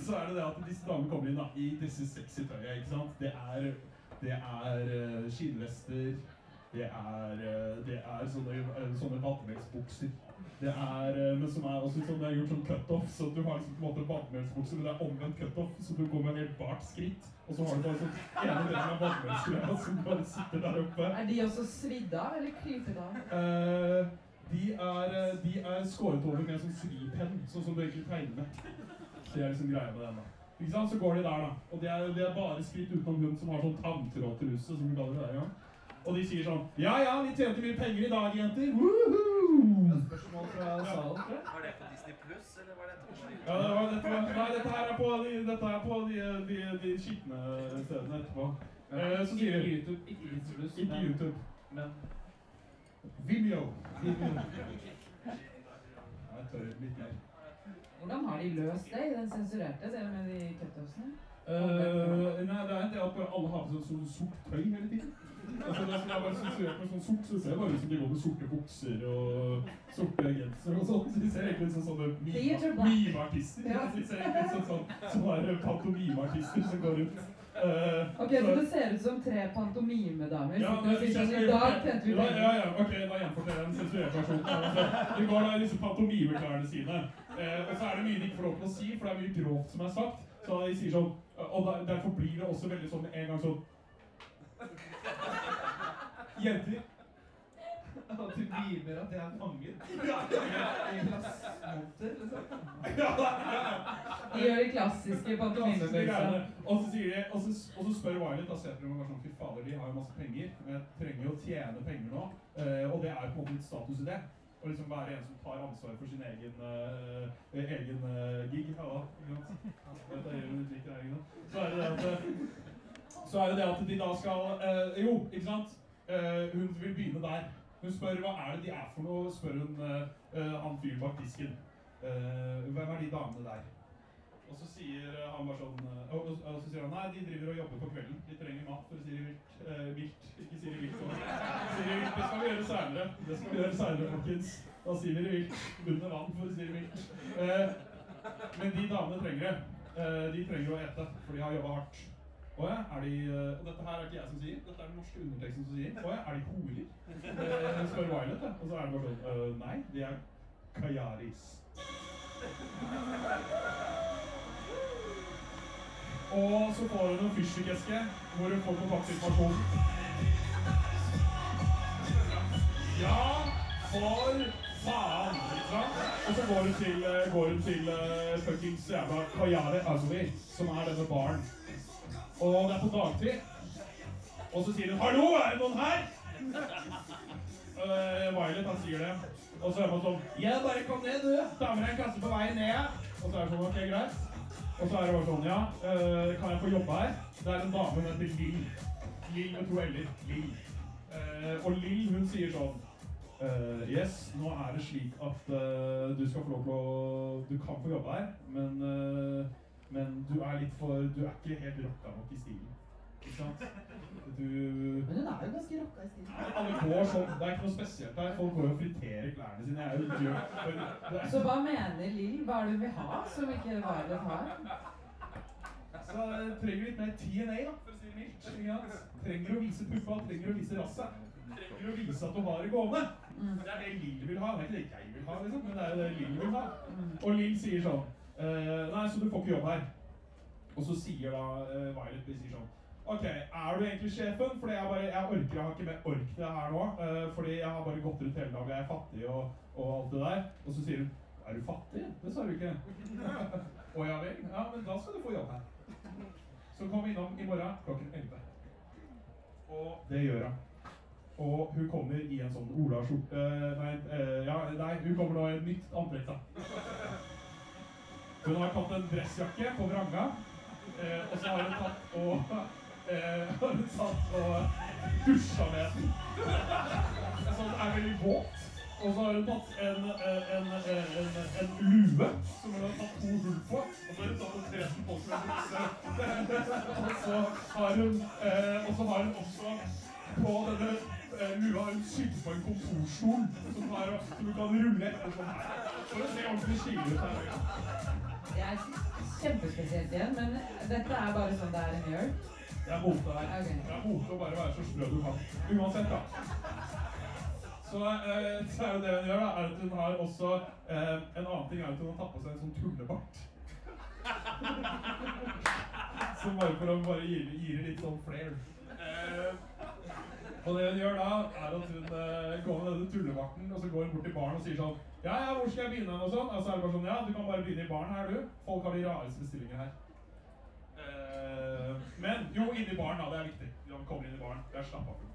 så er det det at disse damene kommer inn da, i disse sexy tøyet, ikke sant? Det er, det er uh, skinnvester, Det er, eh, det er sånne, eh, sånne vadmelsbukser. Det er, eh, men som er også sånn, det er gjort sånn cutoff, så du har liksom på en måte vadmelsbukser, men det er omvendt cutoff, så du går med helt bart skritt, og så har du bare sånn ene delen av vadmelsgreia som bare sitter der oppe. Er de også svidd av, eller klippet av? Eh, de, er, eh, de er skåret over med en sånn svipenn, sånn som du egentlig tegner med. Det er liksom greia med den da. Ikke sant? Så går de der da, og det er, de er bare skritt utenom hun som har sånn tanntrådtruse, som vi kaller det der, ja. Og de sier sånn, ja, ja, vi tjente mye penger i dag, jenter. Woohoo! Spørsmål fra salen, tror jeg. Var det på Disney Pluss, eller var dette på Ja, det var, dette, var, nei, dette her er på de, dette er på de, de, de skitne stedene etterpå. Eh, så sier Ikke YouTube, ikke YouTube, ikke YouTube, Men Vimeo. Jeg tør litt mer. Hvordan har de løst det i den sensurerte, det med de cutupsene? Uh, nei, det er en del at alle har på seg sånn sort tøy hele tiden. Altså, det som er bare sensurert med sånn sort, så ser det bare ut som de går med sorte bukser og sorte gensere og sånn. Så de ser egentlig ut som sånne mimeartister. Ja. De ser egentlig ut som sånn, sånne pantomimeartister som går rundt. Eh, Ok, så det ser ut som tre pantomimedamer Ja, sitter og sier i dag tjente vi penger. ja, ja, ok, da gjenforteller jeg den sensurerte versjonen. Altså, de går da i disse pantomimeklærne sine. Uh, og så er det mye de ikke får lov til å si, for det er mye grovt som er sagt. Så de sier sånn, og der, derfor blir det også veldig sånn en gang sånn Jenter. at du mimer at jeg er fanget Ja, i glassmonter, liksom. De gjør de klassiske Klassiske pantomimebevegelsene. Og så sier de, og så, og så spør Violet, da setter de meg sånn, fy fader, de har jo masse penger, men jeg trenger jo å tjene penger nå, eh, og det er på en måte litt status i det. Å liksom være en som tar ansvar for sin egen, eh, egen eh, gig. Ja, da, ikke sant? Vet du, jeg liker det, ikke sant? Så er det det at, så er det det at de da skal, eh, jo, ikke sant? Eh, hun vil begynne der. Hun spør, hva er det de er for noe, spør hun eh, eh, han fyren bak disken. Eh, hvem er de damene der? Og så sier eh, han bare sånn og, og, og så sier han nei, de driver og jobber på kvelden. De trenger mat, for å si det vilt. Eh, vilt. Ikke si det vilt. sånn. Sier de vilt. Det skal vi gjøre seinere. Det skal vi gjøre seinere, folkens. Da sier vi det vilt. Under vann, for å si det vilt. Eh, men de damene trenger det. Eh, de trenger å ete, for de har jobba hardt. Å ja, er de eh, Og dette her er ikke jeg som sier, dette er den norske underteksten som sier. Å ja, er de horer? Eh, spør Violet, da. Og så er det bare sånn eh, Nei, de er kajaris. Og så får hun en fyrstikkeske hvor hun får kontaktinformasjon. Ja, for faen! Og så går hun til, eh, går hun til uh, fuckings jævla Kayari Ugly, som er denne baren. Og det er på dagtid. Og så sier hun 'Hallo, er det noen her?' Uh, Violet han sier det. Og så er man sånn 'Ja, bare kom ned, du. Ta med deg en kasse på vei ned.' Og så er det sånn 'Ok, greit'. Og så er det bare sånn, ja, uh, kan jeg få jobbe her? Det er en dame som heter Lill. Lill med to l-er. Lill. Uh, og Lill, hun sier sånn, Uh, yes, nå er det slik at uh, du skal få lov til å, du kan få jobbe her, men, øh, men du er litt for, du er ikke helt rocka nok i stilen. Ikke sant? Du, Men hun er jo ganske rocka i stilen. alle går sånn, det er ikke noe spesielt her. Folk går jo og friterer klærne sine. Jeg er jo død. Så hva mener Lill? Hva er det hun vil ha, som ikke Violet har? Så jeg trenger litt mer TNA, da, for å si det mildt. Trenger å vise puppa, trenger å vise rasset. Trenger å vise at du har det gående. Mm. Det er det Lill vil ha. Det er ikke det jeg vil ha, liksom, men det er jo det Lill vil ha. Og Lill sier sånn eh, Nei, så du får ikke jobb her. Og så sier da uh, Violet de sier sånn OK, er du egentlig sjefen? Fordi jeg bare, jeg orker, jeg har ikke mer ork til det her nå. Uh, fordi jeg har bare gått rundt hele dagen, jeg er fattig og, og alt det der. Og så sier hun Er du fattig? Det sa du ikke. Å ja vel? Ja, men da skal du få jobb her. Så kom innom i morgen klokken 11. Og det gjør hun. Og hun kommer i en sånn Ola-skjorte Nei, uh, ja, nei, hun kommer nå i et nytt antrekk, da. Hun har tatt en dressjakke på vranga, eh, og så har hun tatt og eh, har hun tatt og dusja med den. Så den er veldig våt. Og så har hun tatt en, eh, en, en, en, en lue som hun har tatt to hull på. Og så har hun tatt og trent på som en bukse. Og så har hun eh, Og så har hun også på denne eh, lua har hun sitter på en kontorstol som, har, som du kan rulle etter sånn her. For å se ordentlig skikkelig ut her. Det er kjempespesielt igjen, men dette er bare sånn det er i New York. Det er mote her. Okay. Det er mote å bare være så sprø du kan. Uansett, da. Så, eh, så er jo det hun gjør, da, er at hun har også eh, En annen ting er at hun har tatt på seg en sånn tullebart. Så bare for å bare gi det litt sånn flair. Eh, og det hun gjør da, er at hun eh, går med denne tullevakten og så går hun bort til baren og sier sånn Ja, ja, hvor skal jeg begynne? Og sånn. Og så er det bare sånn Ja, du kan bare begynne i baren her, du. Folk har de rareste bestillinger her. Eh, men jo, inni baren, da. Det er viktig. Når man kommer inn i baren. Det er slappa fullt.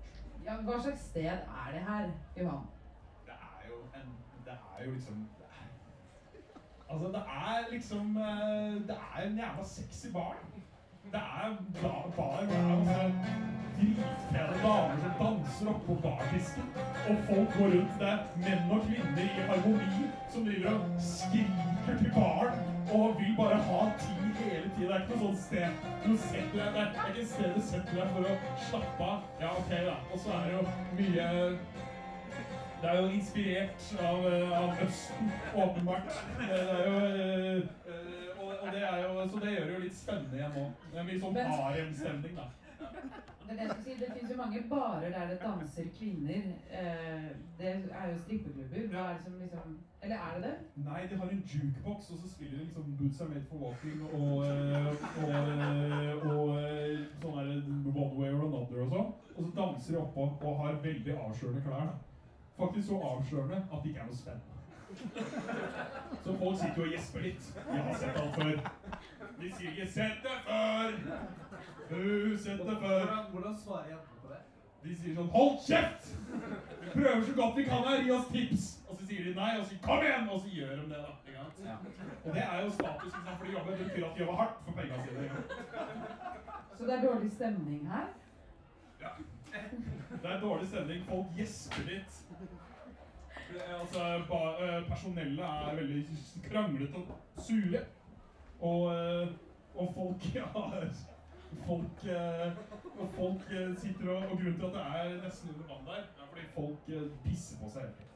Ja, hva slags sted er det her, Johan? Det er jo en Det er jo liksom det er, Altså, det er liksom eh, Det er en jævla sexy bar. Det er bar bar med dritpene damer som danser oppå bardisken. Og folk går rundt der, Menn og kvinner i harmoni som driver og skriker til baren og vil bare ha tid hele tiden. Det er ikke noe sånt sted du setter deg Det er ikke et sted du setter deg for å slappe av. Ja, ok, da. Og så er det jo mye det er jo inspirert av, eh, av Østen, åpenbart. Det er jo, eh, og, og det er jo, så det gjør det jo litt spennende igjen nå. Det er mye sånn Men- harem-stemning, da. Det er jeg skulle si, det finnes jo mange barer der det danser kvinner. Eh, det er jo strippeklubber. Hva er det som liksom Eller er det det? Nei, de har en jukebox, og så spiller de liksom Boots Are Made for Walking og, og, og, eh, og eh, sånn der One Way or Another og sånn. Og så danser de oppå og har veldig avslørende klær. da. Faktisk så avslørende at det ikke er noe spennende. Så folk sitter jo og gjesper litt. Vi har sett alt før. De sier ikke 'sett det før'. Du, sett det før. Hvordan, hvordan svarer jentene på det? De sier sånn 'hold kjeft'! Vi prøver så godt vi kan her, gi oss tips! Og så sier de nei, og så sier 'kom igjen', og så gjør de det, da. Ja. Og det er jo status for de jobber. Det betyr at de jobber hardt for pengene sine. Så det er dårlig stemning her? Ja. Det er dårlig stemning. Folk gjesper litt. Altså, ba, eh, personellet er veldig kranglete og sure. Og, eh, og folk ja, Folk, eh, og folk sitter og, og grunnen til at det er nesten under vann der, er fordi folk pisser på seg.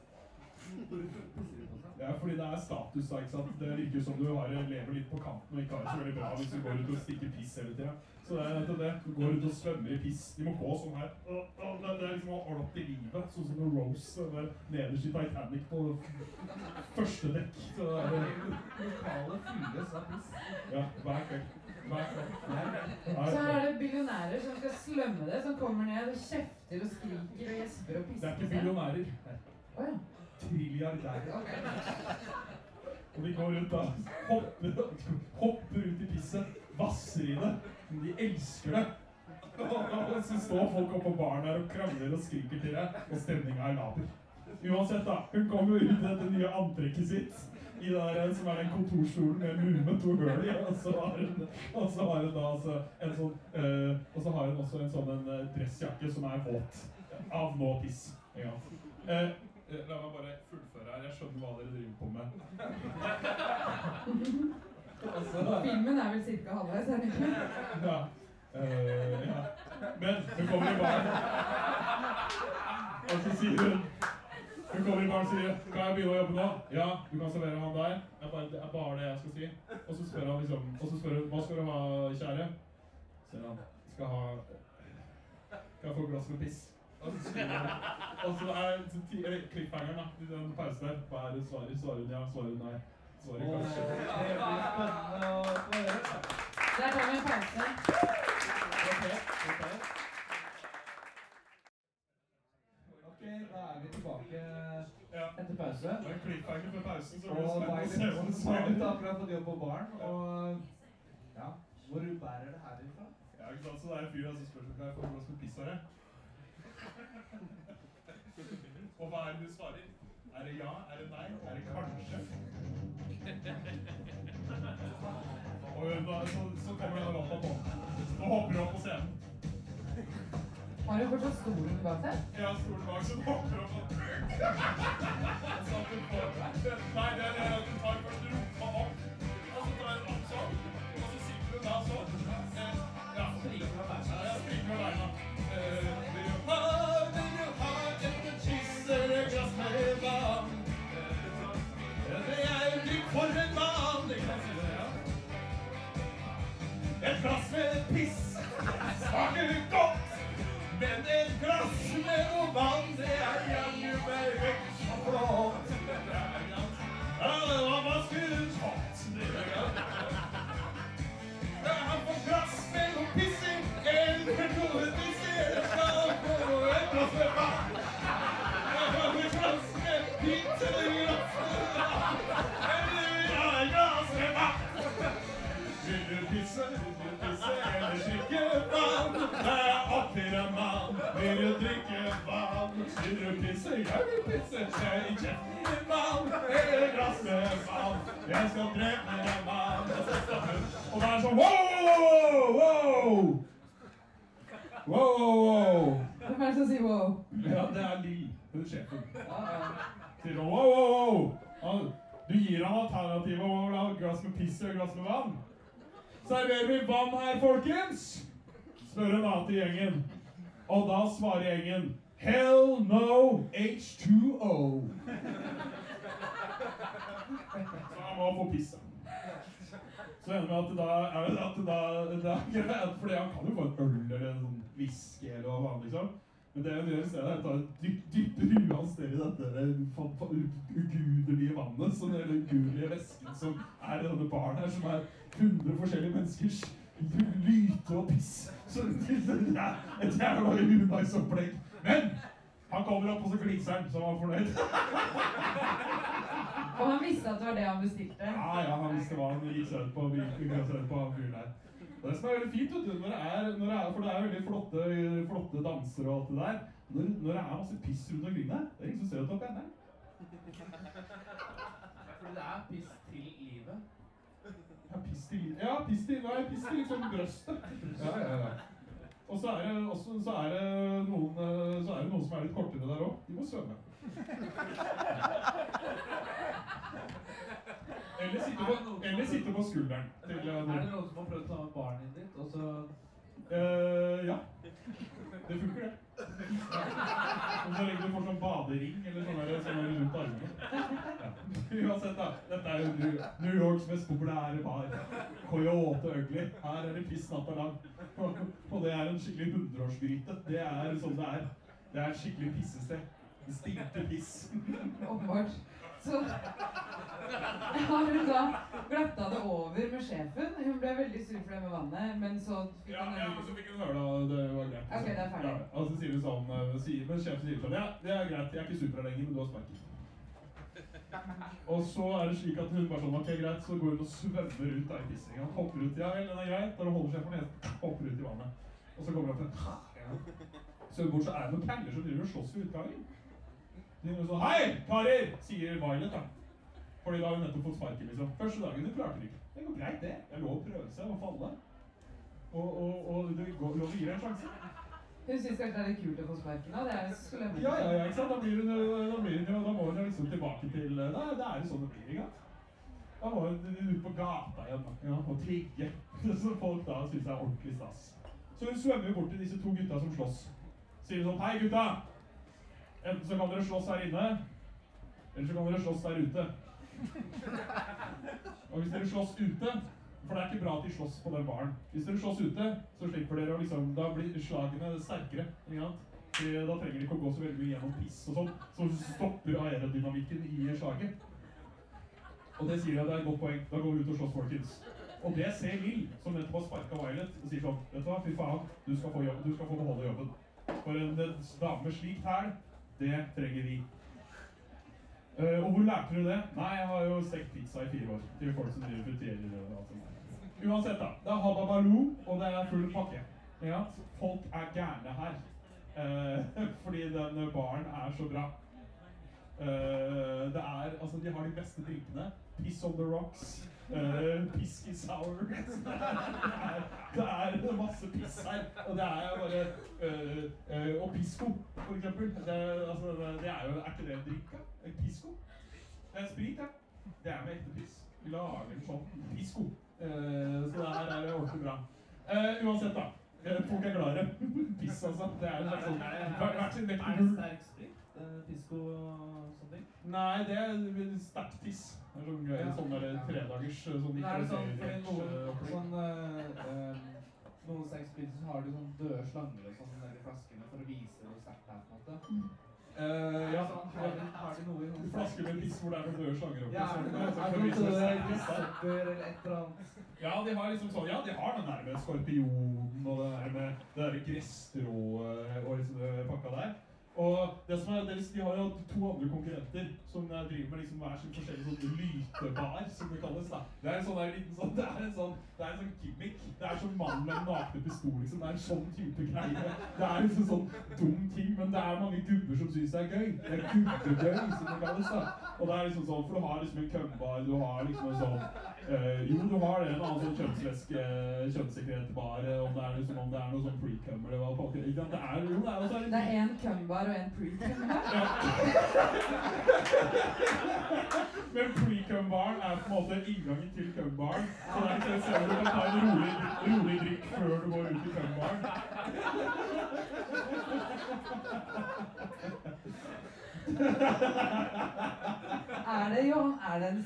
Ja, fordi det er status da, ikke sant? Det virker som du har, lever litt på kanten og ikke har det så veldig bra hvis du går ut og stikker piss hele tida. Så det er nettopp det. Du går ut og svømmer i piss. De må gå sånn her. Det, er liksom å ordne opp i livet. Sånn som Rose der nederst i Titanic på første dekk. Så det er, Lokalet fylles av piss. ja, hver kveld. Hver kveld. Så er det billionærer som skal slømme det, som kommer ned og kjefter og skriker og gjesper og pisser. Det er ikke billionærer. Å ja. Trilliardærer. ja. Og de går rundt da, hopper, hopper ut i pisset, vasser i det. Men de elsker det. Og så står folk oppe på baren der og krangler og skriker til deg, og stemninga er laber. Uansett, da. Hun kommer jo ut i dette nye antrekket sitt. I der, som er den kontorstolen med mur med to hull i. Og så har hun, og så har hun da altså en sånn øh, Og så har hun også en sånn en eh, dressjakke som er våt. Av nå piss. Ja. Eh, la meg bare fullføre her. Jeg skjønner hva dere driver på med. Og så- Filmen er vel cirka halvveis, er den ikke? ja. Uh, ja. Men hun kommer i baren. Og så sier hun Hun kommer i baren og sier 'Kan jeg begynne å jobbe nå?' 'Ja, du kan servere han der.' Jeg bare, det er bare det jeg skal si. Og så spør han liksom Og så spør hun 'Hva skal du ha, kjære?' Så sier han. 'Skal ha Kan jeg få et glass med piss?' Og så er cliffhangeren, da, i den pausen der. Hva er det svaret? Svarer hun ja? Svarer hun nei? Svarer Åh, kanskje. det blir spennende å få. Der tar vi en pause. Ok, da er vi tilbake etter pause. Det er cliffhanger for pausen, så blir det Og spennende å se hva du akkurat fått jobb på baren, og ja, hvor bærer det herifra? Ja, ikke sant? Så det er en fyr som spør om jeg får for å piss her. jeg? Og hva er det du svarer? Er det ja? Er det nei? Er det kanskje? Og da, så, så kommer denne låta på. Nå hopper du opp på scenen. Har du fortsatt stolen bak deg? Ja, stolen bak, så hopper du opp Nei, det er det at du tar først pisse, jeg vil pisse, jeg er ikke en mann. Med vann, jeg skal drepe en mann. Og så hund. hun, og det er sånn, wow, wow! Wow, wow, wow. Hvem er det som sier wow? Ja, det er Lill, hun sjefen. Sier sånn, wow, wow, wow. Du gir han alternativet å et glass med piss og glass med vann. Serverer vi vann her, folkens? Spør en annen til gjengen. Og da svarer gjengen Hell no H2O. Så han få pisse. Så ender med at da er det at da, greit, fordi han kan jo få en øl eller en sånn whisky eller hva faen, liksom. Men det hun gjør i stedet, er å dyp, dypper huet hans ned i dette ugudelige vannet, som, den ugudelige væsken som er i denne baren her, som er 100 forskjellige menneskers lyte og piss. Så det er et jævla opplegg. Men han kommer opp, og så gliser han, så han var fornøyd. Og han visste at det var det han bestilte. Ja, ja, han visste hva han gikk seg ut på. Gikk seg på han der. Det som er veldig fint, vet du, når det er, når det er, for det er veldig flotte, flotte dansere og alt det der, når, når det er masse piss rundt omkring der, det er ingen som ser at det er der. Fordi det er piss til livet. Ja, piss til, ja, piss til, nei, piss til liksom brøstet. Ja, ja, ja. Og så er det, også, så er det noen, eh, så er det noen som er litt kortere der også. De må svømme. Eller sitte på, eller sitte på skulderen. Eh, Er det noen som har prøvd å ta med barnet ditt, og så uh, ja. Det funker, det. Og så lenge du får sånn badering eller sånn sånn rundt armene. Uansett, da. Dette er jo New- New Yorks mest populære bar. Coyote Ugly. Her er det piss natta lang. Og og det er en skikkelig hundreårsgryte. Det er sånn det er. Det er et skikkelig pissested. Det piss. Åpenbart. Så har hun da glatta det over med sjefen. Hun ble veldig sur for det med vannet, men så fikk Ja, hun ja, men så fikk hun høre da, det var greit. Ok, det er ferdig. Ja, og så sier hun sånn, eh, sier, men sjefen sier sånn, ja, det er greit, jeg er ikke super lenger, men du har sparken. Og så er det slik at hun bare sånn, ok, greit, så går hun og svømmer ut av i pissinga. Hopper ut, ja den er grei, da holder seg for nesen, hopper ut i vannet. Og så kommer hun opp til ja. Så bort så er det noen kaller som driver og slåss i utgangen. De er sånn, hei, karer, sier Violet da. Fordi da har hun nettopp fått sparken, liksom. Første dagen, du klarte det ikke. Det går greit, det. Det er lov å prøve seg og falle. Og, og, og det går lov å gi deg en sjanse. Hun syns kanskje det er litt kult å få sparken av. Det er jo slemme. Ja, ja, ja, ikke sant? Da, blir hun, da, blir hun, da må hun liksom tilbake til Da, det er jo sånn det blir, ikke sant? Da må hun ut på gata igjen da, ja, og tigge. Så folk da syns det er ordentlig stas. Så hun svømmer bort til disse to gutta som slåss. Sier sånn Hei, gutta! Enten så kan dere slåss her inne, eller så kan dere slåss der ute. Og hvis dere slåss ute For det er ikke bra at de slåss på den baren. Hvis dere slåss ute, så slipper dere å liksom Da blir slagene sterkere. ikke sant? Fordi Da trenger de ikke å gå så veldig mye gjennom piss og sånn, som stopper aerodynamikken i slaget. Og det sier jeg det er et godt poeng. Da går vi ut og slåss, folkens. Og det ser Lill, som nettopp har sparka Violet, og sier sånn Vet du hva, fy faen, du skal få, jobb, beholde jobben. For en eh, dame slik hæl, det trenger vi. Uh, og hvor lærte du det? Nei, jeg har jo stekt pizza i fire år. Til folk som driver frutierer og alt sånt. Uansett, da. Det er Habba Baloo, og det er full pakke. Ja, folk er gærne her. Uh, fordi den baren er så bra. Uh, det er, altså, de har de beste drinkene. Piss on the rocks. Uh, Pisky sour. det, er, er masse piss her. Og det er bare uh, eh, Og pisco, for eksempel. Det, altså, det, er jo Er ikke det en drikk? En pisco? Det er sprit, ja. Det er med ekte piss. Vi lager en sånn pisco. Eh, så det her er ordentlig bra. Eh, uansett, da. Eh, Folk er glade. Piss, altså. Det er en slags sånn hvert sin vekt Er det sterk sprit? Eh, Pisco og sånne ting? Nei, det er sterkt piss. Det er sånn, gøy, Ja. sånn der tredagers sånn er det sånn fordi noen eh, sånn eh, eh, Noen sterk så har de sånn døde slanger og sånn nedi flaskene for å vise hvor sterkt det er. på en måte. Uh, ja, Sånn, har, de, har de noe i noen Flasker med piss hvor det er noen døde slanger oppi. Ja, så er det er det å noe vise hvor døde er. gresshopper eller et eller annet? Ja, de har liksom sånn, ja, de har den der med skorpionen og det der med det der gresstrået og liksom det pakka der. Og det som er, det er, De har jo to andre konkurrenter som driver med liksom hver sin forskjellig sånn lytebar, som det kalles. da. Det er en sånn der liten sånn, det er en sånn, det er en sånn gimmick. Det er sånn mann med den nakne pistol. liksom. Det er en sånn type greie. Det er liksom sånn dum ting, men det er mange gubber som syns det er gøy. Det er gubbegøy, som det kalles. da. Og det er liksom sånn, For du har liksom en kømbar, du har liksom en sånn eh, Jo, du har det, en annen sånn kjønnsvæske, kjønnssekretbar, eh, om det er liksom, om det er noe sånn pre-cum eller hva på, ikke sant? Det er jo det er også Det er én cumbar og en pre-cumbar. ja. Men pre-cum-baren er på en måte inngangen til cumbaren. Så det er ikke sånn at du kan ta en rolig, rolig drikk før du går ut i cumbaren. Er det, Johan, er det en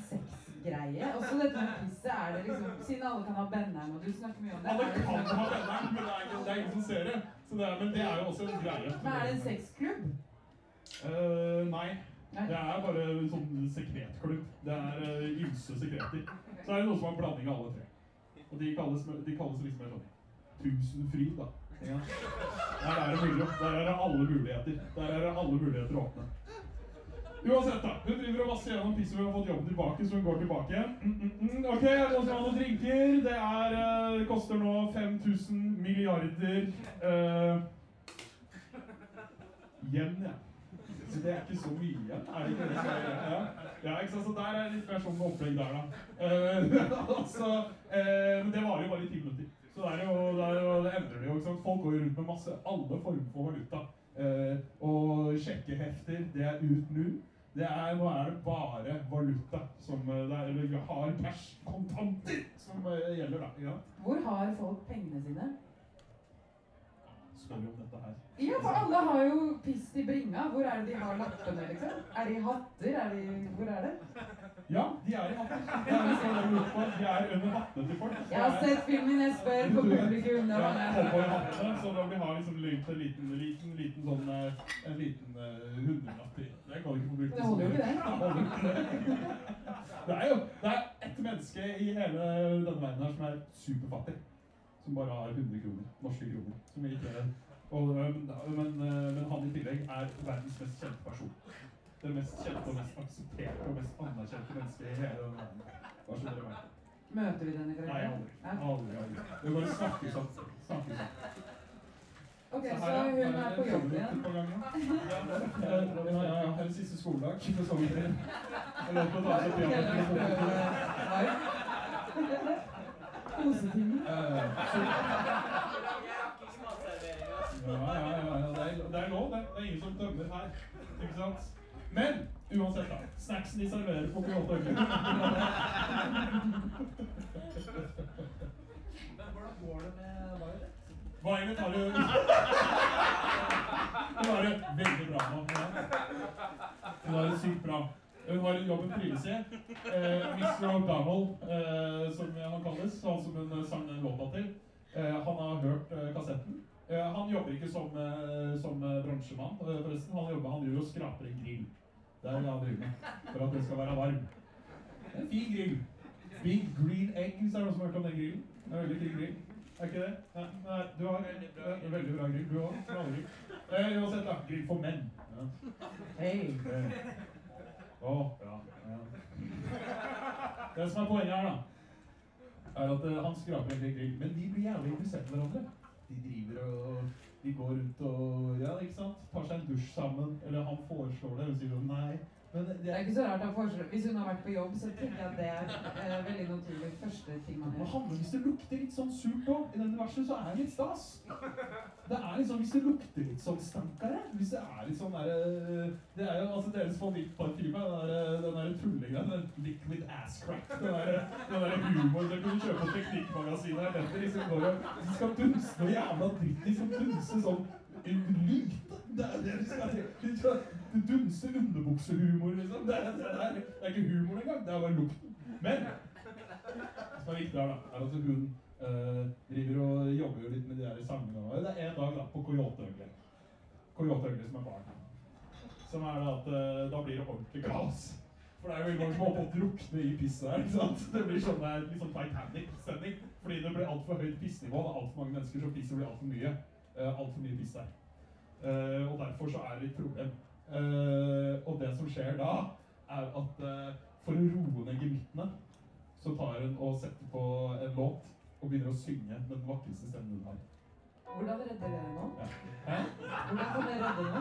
sexgreie? Også dette med pisset, er det liksom Siden alle kan ha benderen, og du snakker mye om det Alle kan liksom- ha benderen, men det er, ikke- det er ingen som ser det. Så det er, men det er jo også en greie. Men er det en sexklubb? Uh, nei. Nei. Det er bare en sånn sekretklubb. Det er uh, ymse sekreter. Så er det noe som er en blanding av alle tre. Og de kalles, de kalles liksom en sånn tusenfryd, da. Ja. Der er det mulig. Der er det alle muligheter. Der er det alle muligheter å åpne. Uansett, da. Hun driver og vasser gjennom pisset. Hun har fått jobben tilbake, så hun går tilbake igjen. Mm, mm, mm. Ok, er det noen som noen drinker? Det er, uh, koster nå 5000 milliarder uh, yen, ja. Så det er ikke så mye igjen, er det ikke det? Ja, ja ikke sant? Så der er litt mer sånn opplegg der, da. Uh, altså, men det varer jo bare i ti minutter. Så det, jo, det, jo, det endrer det jo. ikke sant? Folk går rundt med masse, alle former for valuta. Og sjekkehefter, det er ut nå. Det er, nå er det bare valuta som eh, det er, eller har cash, kontanter, som eh, gjelder, da. Ja. Hvor har folk pengene sine? Spør om dette her. Ja, for alle har jo piss i bringa. Hvor er det de har lappene, liksom? Er de hatter? Er de, hvor er det? Ja, de er i hatten. Det er liksom det jeg på. De er under hattene til folk. Jeg har sett filmen, jeg spør på publikum. Ja, var det. Hattene, så da vi har liksom lynt en liten, liten, liten sånn eh, En liten uh, hundrelapp i. Det kan ikke på. Det holder jo ikke det. Det er jo det er ett menneske i hele denne verden her som er superfattig. Som bare har 100 kroner. Norske kroner. Som ikke og, eh, men, men, eh, men han i tillegg er verdens mest kjente person. Det mest kjente og mest aksepterte og mest anerkjente mennesket i hele verden. Hva skjønner dere meg? Møter vi denne Nei, aldri. Aldri, aldri. Det bare snakkes om. Snakkes om. Ok, Så så hun er, er på jobb igjen. Ja, ja, ja, her er siste skoledag for sommeren. Jeg løper seg Hele piano. Kosetimen. Ja, ja, ja. Det, er, det er lov, det. Det er ingen som dømmer her. Ikke sant? Men uansett, da. Snacksen de serverer på Kyoto hvordan går det med Violet? Violet har jo Hun har det veldig bra nå. Hun har det sykt bra. Hun har jobben trives i. Eh, Mr. O'Donnell, eh, som han kalles, han som hun sang den låta til, eh, han har hørt eh, kassetten. Eh, han jobber ikke som, eh, som eh, bransjemann, eh, forresten. Han jobber, han gjør og skraper en grill. Det er det med, for at den skal være varm. En fin grill. Big Green Egg, hvis det er noen som har hørt om den grillen. Det er en veldig fin grill. Er ikke det? Nei, nei du har Veldig bra veldig bra grill. Du òg. Eh, uansett, da. Grill for menn. Ja. Hei. Eh. Å, ja, ja. Det som er poenget her, da, er at eh, han skraper en grill. Men de blir jævlig interessert i hverandre. De driver og de går rundt og ja, ikke sant? tar seg en dusj sammen. Eller han foreslår det, hun sier jo nei. Men det, Det er ikke så rart han foreslår Hvis hun har vært på jobb, så tenker jeg at det er eh, veldig naturlig første ting man gjør. handler hvis det lukter litt sånn surt òg? I denne verset så er det litt stas. Det er liksom hvis det lukter litt sånn stankere. Hvis det er litt sånn derre Det er jo altså deres favorittparfyme. Den der, den der tullegreia. Den liquid ass crack. Den der, den der humor dere kunne kjøpe på Teknikkmagasinet. Dette liksom går og skal dunste noe jævla dritt. De skal dunste sånn lyte. Det er det underbuksehumor, liksom. Det er, det, er, det er ikke humor engang. Det er bare lukten. Men det som er viktig her, da, er at hun øh, driver og jobber jo litt med de der coyote-ugly. Coyote Coyoteøgle, som er barn. Som er da at øh, da blir det ordentlig kaos. For det er jo mange som holder på å drukne i pisset her. ikke sant? Det blir sånn der, litt sånn Titanic-stemning. Fordi det blir altfor høyt pissnivå. Det er altfor mange mennesker som pisser blir altfor mye. Uh, altfor mye piss der. Eh, og derfor så er det et problem. Eh, og det som skjer da, er at eh, for å roe ned gemyttene, så tar hun og setter på en låt og begynner å synge med den vakreste stemmen hun har. Hvordan redder dere nå? Hæ? Hvordan kan dere redde nå?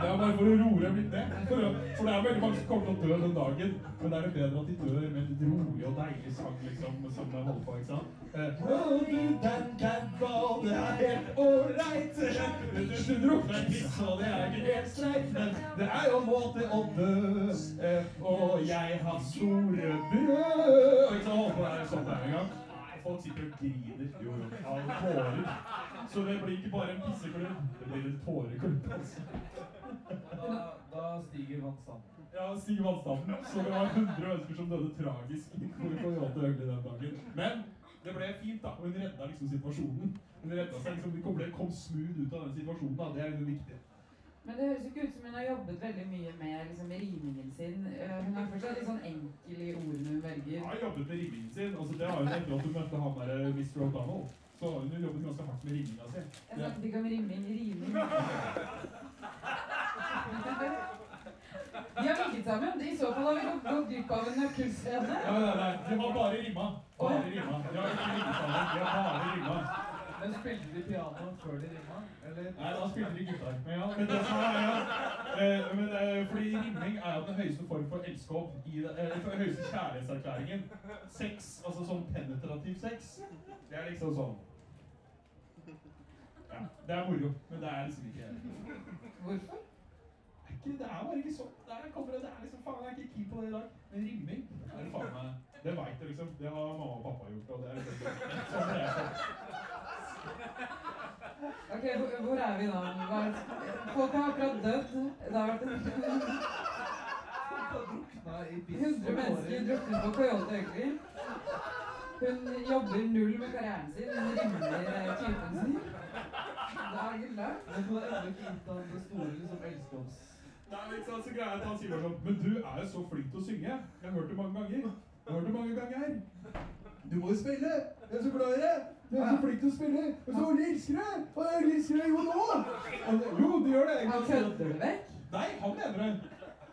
Det er bare for å roe dem litt ned. For, for det er veldig mange som kommer til å dø den dagen. Men da er det bedre at de dør med en rolig og deilig sang liksom, som de holder på, ikke sant? Eh, «Å, du, den, hva, det er helt ålreit. Du, du drukner piss, og det er ikke helt streit. Men det er jo en måte å dø. Eh, og jeg har store brød. Og ikke sant, holdt på der sånn der en gang. Folk sitter og griner. Jo, jo, av tårer. Så det blir ikke bare en pisseklubb, det blir en tåreklubb. Altså. Da, da stiger vannstanden. Ja, stiger Vannstanden. Så det var 100 mennesker som døde tragisk i Coyote Ugly den dagen. Men det ble fint, da. Hun redda liksom situasjonen. Hun redda seg liksom, Hun kom smooth ut av den situasjonen. da. Det er jo viktig. Men det høres ikke ut som hun har jobbet veldig mye med liksom, rimingen sin. Eh, Hun er fortsatt litt sånn enkel i ordene hun velger. Hun har jobbet med rimingen sin. altså Det har hun etter at hun møtte han der eh, Mr. O'Donnell. Så hun har jobbet ganske hardt med riminga si. Jeg snakket ikke om rimming, riming. De har ligget sammen. I så fall har vi gått- glipp av en nøkkelscene. Ja, nei, nei, de har bare rimma. Bare rimma. De har ikke ligget sammen. De har bare rimma. Men spilte de piano før de rimma? Eller? Nei, da spilte de gitar. Men ja, men det som er, ja. Eh, men, eh, fordi rimming er jo den høyeste form for elskov. I det, eh, den høyeste kjærlighetserklæringen. Sex, altså sånn penetrativ sex, det er liksom sånn Ja, det er moro, men det er liksom ikke Hvorfor? Det er, ikke, det er bare ikke sånn. Det er, kommer, det er liksom, faen, jeg er ikke keen på det i dag. Men rimming er det faen meg Det veit jeg, liksom. Det har mamma og pappa gjort. og det er liksom, sånn det er sånn. Ok, hvor, er vi nå? Folk har akkurat dødd. Det har vært en Drukna i piss 100 mennesker druknet på Coyote Ugly. Hun jobber null med karrieren sin. Hun rimler eh, typen sin. Det er ikke klart. Men hun har ennå ikke gitt han det store liksom, elsker oss. Det er litt så greia at Han sier sånn Men du er jo så flink til å synge. Jeg har hørt det mange ganger. Jeg har hørt det mange ganger. Du må jo spille! Jeg er så glad i deg! Du er så flink til å spille! Og så elsker deg! Og jeg elsker deg jo nå! Jo, du gjør det. Han kødder det vekk. Nei, han mener det.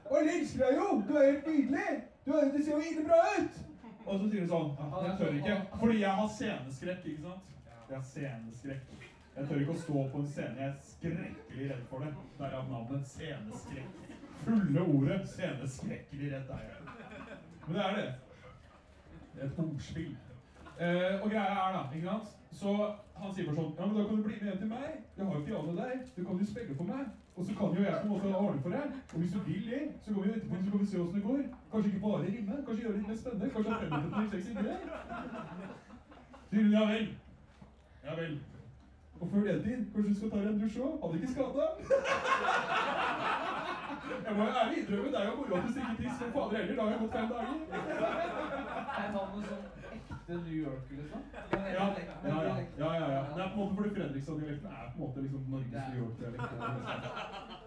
Og jeg elsker deg jo! Du er helt nydelig! Du, er, du ser jo ille bra ut! Og så sier du sånn Jeg tør ikke. Fordi jeg har sceneskrekk, ikke sant? Jeg har sceneskrekk. Jeg tør ikke å stå på en scene. Jeg er skrekkelig redd for det. Derav navnet sceneskrekk. Fulle ordet sceneskrekkelig redd er jeg. Men det er det. Det er et ordspill. Eh, og greia er da, ikke sant? Så han sier bare sånn Ja, men da kan du bli med til meg. Jeg har jo piano der. Du kan jo spille for meg. Og så kan jo jeg på en måte ordne for deg. Og hvis du vil det, så går vi etterpå så kan vi se åssen det går. Kanskje ikke bare rimme. Kanskje gjøre det litt mer spennende. Kanskje ha 500 sexy ideer. Sier hun ja vel. Ja vel. Og før den tid, kanskje du skal ta deg en dusj òg? Hadde ikke skada. Jeg må jo ærlig innrømme, det er jo moro at du stikker tiss, fader heller, da har jeg gått fem dager. Er han noe sånn ekte New Yorker, liksom? Ja, ja, ja. ja, ja, ja. Det er på en måte fordi Fredrikstad-dialekten er på en måte liksom Norges New York-dialekt.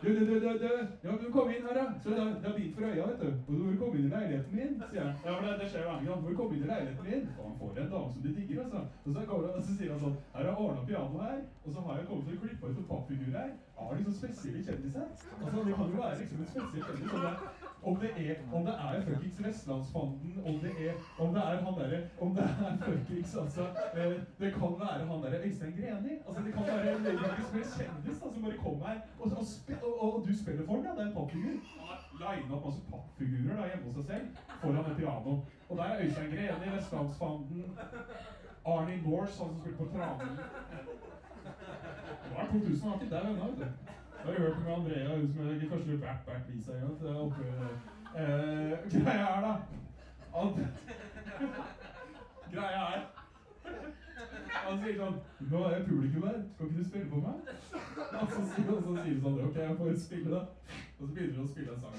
Du, du, du, du, du. Ja, du kom inn her, da. Så det er, er bit for øya, vet du. Og du må komme inn i leiligheten min, sier han. Ja, for det, det skjer jo andre gang. Må du komme inn i leiligheten min? Og han får en dame som de digger, altså. Og så, kommer han, og så sier han sånn Her har jeg ordna piano her, og så har jeg kommet til å klippe ut en pappfigur her. Jeg har liksom spesielle kjendiser. Altså, det kan jo være liksom en spesiell kjendis. Om det, er, om det er fuckings Vestlandsfanden, om det er, om det er han derre Om det er fuckings altså eh, Det kan være han derre Øystein Greni. Altså, det kan være en helst kjendis da, som bare kommer her, og, og, og, og du spiller for ham, ja. Det er en pappfigur. Line opp masse pappfigurer da, hjemme hos seg selv foran et piano. Og der er Øystein Greni, Vestlandsfanden, Arnie Morse, han som spilte på Tranen. Det var 2000, han var ikke der ennå, vet du. Jeg har hørt med Andrea, hun som er første back back visa en gang. eh, greia er da at Greia er Han sier sånn Nå er jeg publikum her, skal ikke du spille for meg? Og så sier, han så sier sånn Ok, jeg får spille, da. Og så begynner du å spille en sang.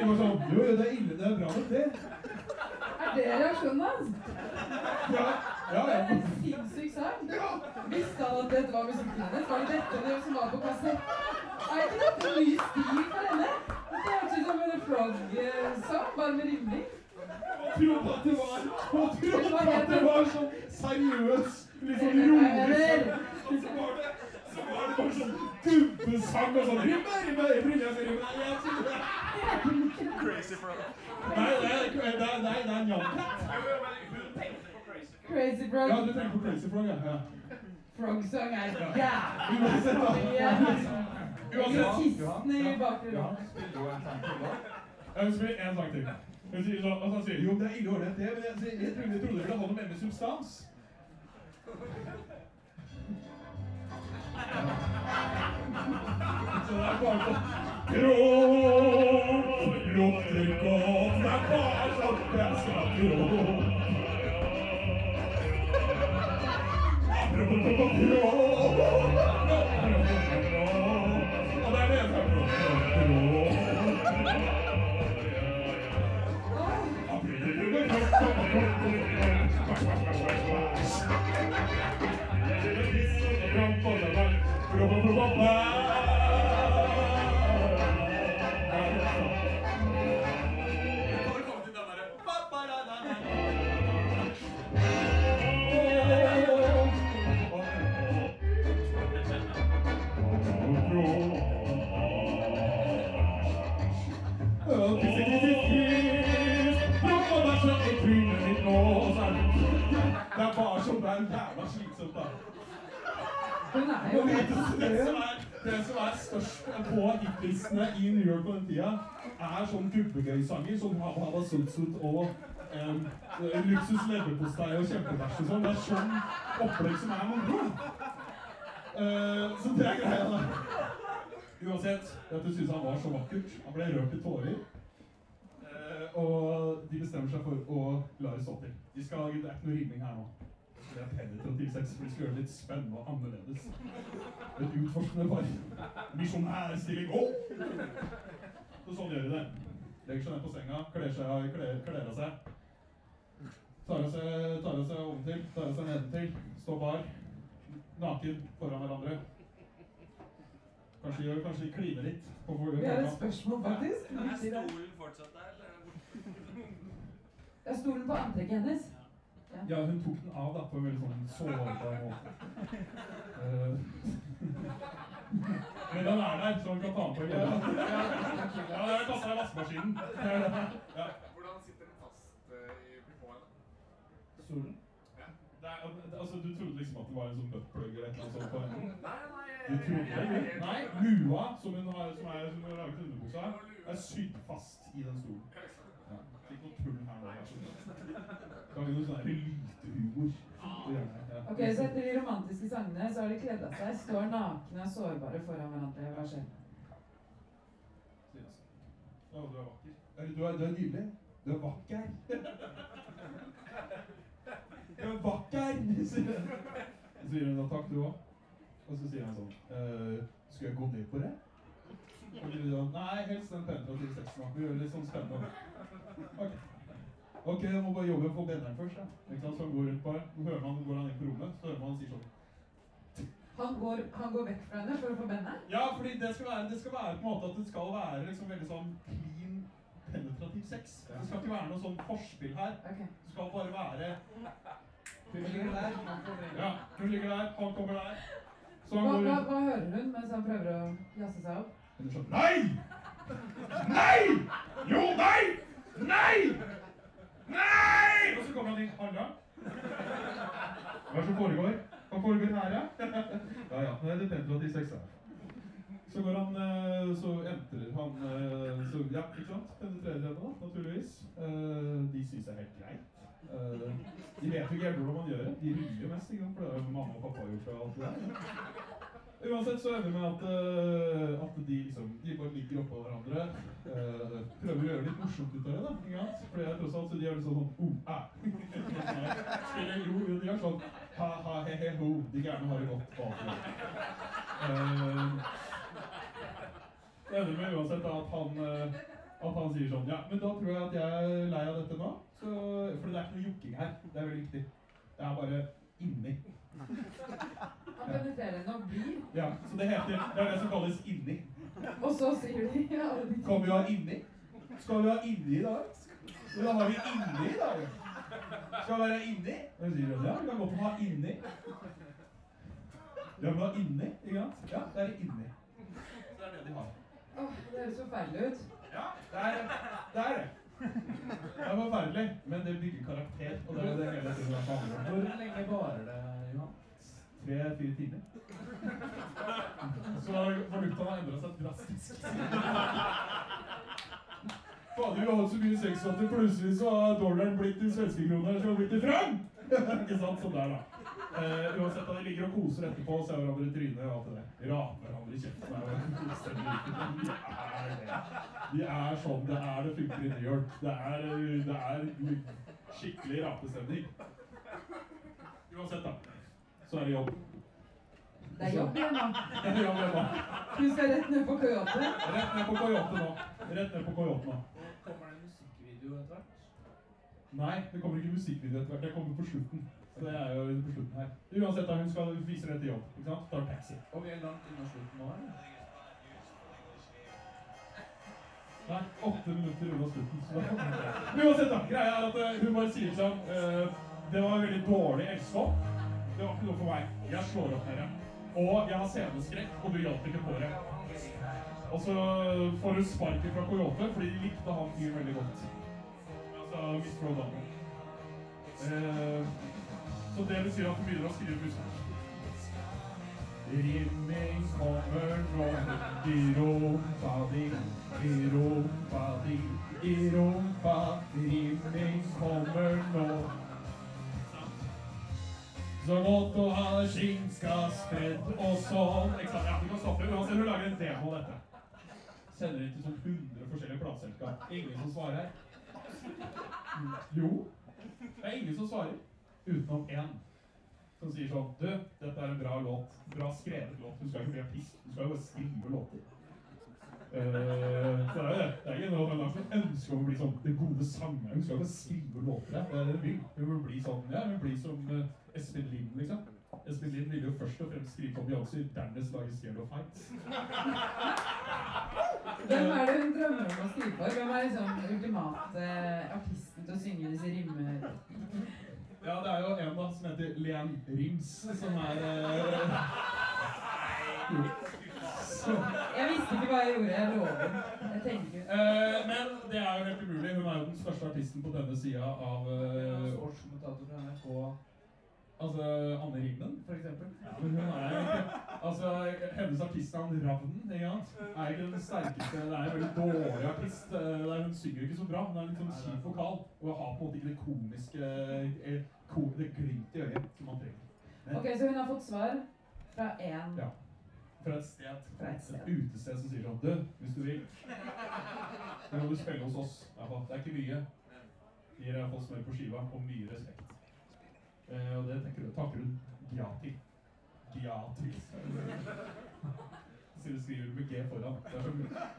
Han sier bare sånn Jo, jo, det er ille. Det er bra nok, det. Er det reaksjonen hans? Ja, ja. ja. Det er en sinnssyk sang. Ja. Visste han at dette var musikken hennes? Var det dette det som var på kassett? Er ikke dette ny stil for henne? Det hørtes ut som en frog-sang, bare med rimning. trodde at det var Og trodde at det var sånn seriøs, sånn rolig sang. Så var det så var det bare sånn dubbesang og sånn ribbe, ribbe. Jeg trodde- Crazy frog. Nei, det er, det er, det er en jamkatt. Crazy Frog. Ja, du tenker på Crazy Frog, ja. ja. Frog-sang er jævlig Uansett, i bakgrunnen. spiller. Jeg vil spille en sang til. Hun sier sånn, og så sier hun, jo, det er ille ålreit, det, men jeg, jeg, jeg, trodde, jeg trodde det ville ha noe mer med substans. Lukter godt, det er bare sånn jeg skal gubbegøy-sanger som Hava Habba Sut Sut og um, Luksus leverpostei og kjempebæsj og sånn. Det er sånn opplegg som er moro. Uh, så det er greia, da. Uansett, dette syns han var så vakkert. Han ble rørt i tårer. Uh, og de bestemmer seg for å la det stå til. De skal, det er ikke noe riming her nå. Det er penetrativ sex, for de skal gjøre det litt spennende og annerledes. Et utforskende par. Misjonærstilling. Å! Så sånn gjør de det. Legger seg ned på senga, kler, seg, kler, kler av seg. Tar av seg, tar av seg oventil, tar av seg nedentil. Står bar. Naken foran hverandre. Kanskje gjør, kanskje kliner litt. På Vi har et spørsmål, faktisk. Er Midt stolen fortsatt der, eller? Er stolen på antrekket hennes. Ja, hun tok den av da, på en veldig sånn sårbar måte. Men den er der, så hun kan ta den på igjen. Ja, det er kassa i vaskemaskinen. Ja. Hvordan sitter den fast eh, i på henne? Stolen? Det er, altså, du trodde liksom at det var en sånn buttplug eller annet sånt? Nei, nei, Du trodde det? Nei, lua som hun har, som er, som er laget til underbuksa, er sydd fast i den stolen. Ja. Ikke noe tull her nå. vær så snill. Kan vi noe sånn her ja. Ok, så etter de romantiske sangene så har de kledd av seg, står nakne og sårbare foran hverandre. Hva skjer? Å, du er vakker. Du er, du er nydelig. Du er vakker. Du er vakker. Så sier hun da takk, du òg. Og så sier han sånn eh, Skal jeg gå ned på det? Og så sier Nei, helst den penetrative sexen. da. Vi gjør det litt sånn spennende. Ok. Ok, jeg må bare jobbe for benderen først. Ja. Ikke sant? Så han går rundt bare. Så hører man går han inn på rommet, så hører man han sier sånn Han går, han går vekk fra henne for å få benderen? Ja, fordi det skal være, det skal være på en måte at det skal være liksom veldig sånn clean, penetrativ sex. Det skal ikke være noe sånn forspill her. Okay. Det skal bare være Hun ligger der, han får det. Ja, hun ligger der, han kommer der. Så han Hva, går hva, hva hører hun mens han prøver å jazze seg opp? Hun er sånn Nei! Nei! Jo, nei! Nei! Nei! Og så kommer han inn. Halla. som foregår? Hva foregår her, ja? ja, ja. Det er det tentativ sex her. Så går han eh, Så entrer han eh, Så ja, ikke sant? Penetrerer henne, naturligvis. Eh, De syns jeg er helt greit. De vet jo ikke helt hvordan man gjør det. De ruller mest, ikke sant? for det har jo mamma og pappa gjort. og alt det der. Uansett så ender det med at, uh, at de liksom De bare ligger oppå hverandre. Uh, prøver å gjøre litt morsomt ut av det. da, ikke sant? For det er tross alt så de er litt sånn sånn oh, ah. Spiller jo, de er sånn ha, ha, he, he, ho. De gærne har det godt. Uh, det ender med uansett da at han, uh, at han sier sånn Ja, men da tror jeg at jeg er lei av dette nå. Så, for det er ikke noe jokking her. Det er veldig viktig. Det er bare inni. Han penetrerer henne og blir. Ja, så det heter Det er det som kalles inni. Og så sier de ja, Skal vi ha inni? Skal vi ha inni i dag? Men da har vi inni i dag. Skal vi være inni? Og sier ja, vi kan godt ha inni. Ja, men ha inni, ikke sant? Ja, det er inni. Så det er det de har. Åh, det høres forferdelig ut. Ja, det er det. Er det. det er forferdelig, men det bygger karakter. Og det er det hele tiden handler om. Hvor lenge varer det? Tre-fire timer. Så valutaen har endra seg drastisk. Fader, vi har hatt så mye sex at plutselig så har dollaren blitt til svenskekroner så har blitt til franc! Ikke sant? Sånn der, da. Uh, uansett da de ligger og koser etterpå og ser hverandre i trynet og alt det der. Raper hverandre i kjeften. De er det. De er sånn det er det funker i New York. Det er, det er skikkelig rapestemning. Uansett, da. Så er det jobb. Det er jobb igjen nå. Det er jobb igjen nå. Du skal rett ned på Coyote. Rett ned på Coyote nå. Rett ned på Coyote nå. Kommer det en musikkvideo etter hvert? Nei, det kommer ikke musikkvideo etter hvert. Det kommer på slutten. Så det er jo på slutten her. Uansett, da, hun skal vise det til jobb. ikke sant? Tar taxi. Og vi er langt unna slutten nå, eller? Nei, åtte minutter unna slutten. Så da Uansett, da. Greia er at eh, hun bare sier sånn uh, Det var veldig dårlig elskap. Det var ikke noe for meg. Jeg slår opp dere. Og jeg har sceneskrekk, og du hjalp ikke på det. Og så får du sparket fra Coyote fordi de likte han fyren veldig godt. Altså Mr. O'Donnell. Eh, så det vil si at du begynner å skrive musikk. Rimming kommer nå i rumpa di, i rumpa di, i rumpa. Rimming kommer nå. Så godt å ha skinska spredd og sånn. Sant? Ja, du kan stoppe. Uansett, du lager en demo av dette. Sender inn til sånn 100 forskjellige plateselskap. Ingen som svarer. Jo. Det er ingen som svarer. Utenom én. Som sier sånn Du, dette er en bra låt. Bra skrevet låt. Du skal ikke bli artist. Du skal jo bare skrive låter. Uh, så det er jo det. Det er ikke noe man har som ønsker om å bli sånn den gode sangeren. Hun skal jo bare skrive låter. Det er det du vil. Hun vil bli sånn Ja, hun vil bli som eh, Espen Lind, liksom. Espen Lind ville jo først og fremst skrive om Beyoncé, dernest lage Zero Fights. Hvem er det hun drømmer om å skrive for? Hvem er liksom ultimate artisten til å synge disse rimmer? Ja, det er jo en da som heter Leanne Rims, som er eh, Jeg visste ikke hva jeg gjorde, jeg lover. Jeg tenker eh, men det er jo helt umulig. Hun er jo den største artisten på denne sida av uh, Sportskommentator fra NRK. Altså Anne Rimmen, for eksempel. Men hun er Altså, hennes artistnavn Ravnen, ikke sant, er ikke den sterkeste Det er en veldig dårlig artist. Eh, det er- Hun synger ikke så bra. Hun er litt sånn kjip vokal. Og har på en måte ikke det komiske eh, Det glimtet i øyet som man trenger. Men Ok, så hun har fått svar fra én Ja. fra et sted, Fra et sted. et utested som sier sånn Du, hvis du vil, så kan du spille hos oss. Det er ikke mye. Gir deg iallfall smør på skiva og mye respekt. Eh, og det tenker du, takker hun. Ja til. Så du skriver med G foran. Det er som,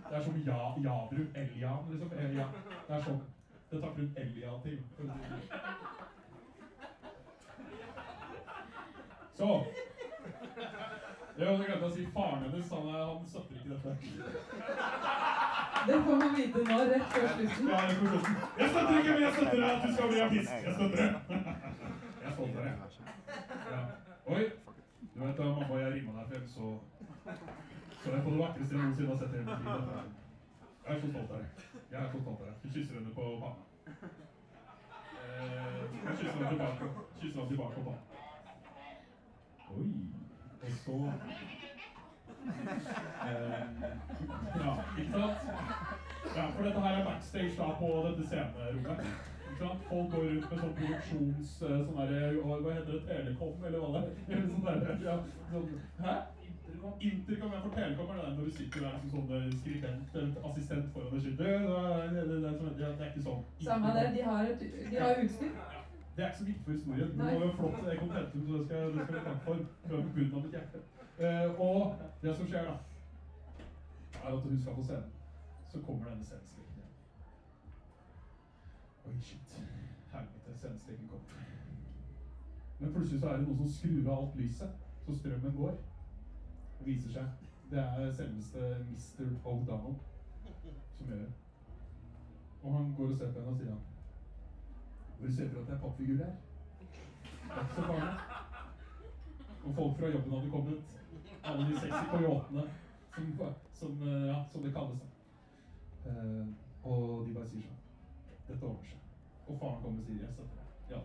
det er som ja, Jabru. Elian, liksom. Elia. Det er sånn. Det takker hun Elia til. Så det sånn. Så. Ja, jeg glemte å si faren hennes. Han, han støtter ikke dette. Det får man vite nå, rett før slutten. Ja, jeg, jeg støtter ikke, men jeg støtter at du skal bli artist. Jeg støtter det. Stolt av deg. Oi. Du vet da mamma og jeg rima deg frem, så Så det er det vakreste jeg noensinne har sett i hele mitt. Jeg er så stolt av deg. Jeg er så stolt av deg. Du kysser henne på panna. Eh, jeg kysser henne tilbake. Kysser henne tilbake på panna. Oi. Og så eh, Ja, ikke sant? Ja, for dette her er backstage da på dette scenerommet. Sant? Folk går rundt med sånn produksjons... eh, Sånn der, Hva heter det? Telekom, eller hva det er? Sånn der, ja, sånn, Hæ? Intercom? Intercom, ja, for Telekom er det der når du sitter der som sånn eh, skribent eller assistent foran deg. sitter, «Ja, Det, det, det, det, det, det er ikke sånn. Samme det, de har, et, de har utstyr. Det er ikke så viktig for historien. Det var jo flott det kontentum, så det skal, det skal vi takke for. Fra bunnen av mitt hjerte. Eh, og det som skjer da, er at hun skal på scenen. Så kommer denne scenen. Oi, shit. Helvete, scenestreken kom. Men plutselig så er det noen som skrur av alt lyset, så strømmen går. Det viser seg. Det er selveste Mr. O'Donnell som gjør det. Og han går og ser på henne og sier han hvor ser du at det er pappfigur der? Det er så farlig. Og folk fra jobben hadde kommet. Alle de sexy coyotene, som, som, eh, ja, som det kalles. Eh, og de bare sier sånn Dette ordner seg. Og faren kommer og sier yes. dette. Ja.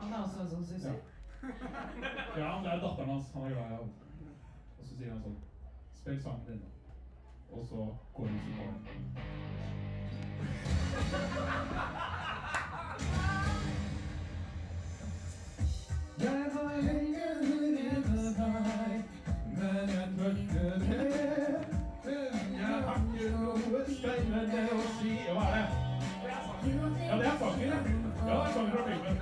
Han er også en sånn susser. ja, det er datteren hans. Han er glad i henne. Og så sier han sånn Spill sangen din, da. Og så går hun som baren. Jeg var lenge nede deg, men jeg tørte det. Ikke noe spennende si. Hva er det? Ja, det er sangen, ja. Ja, det er sangen fra filmen.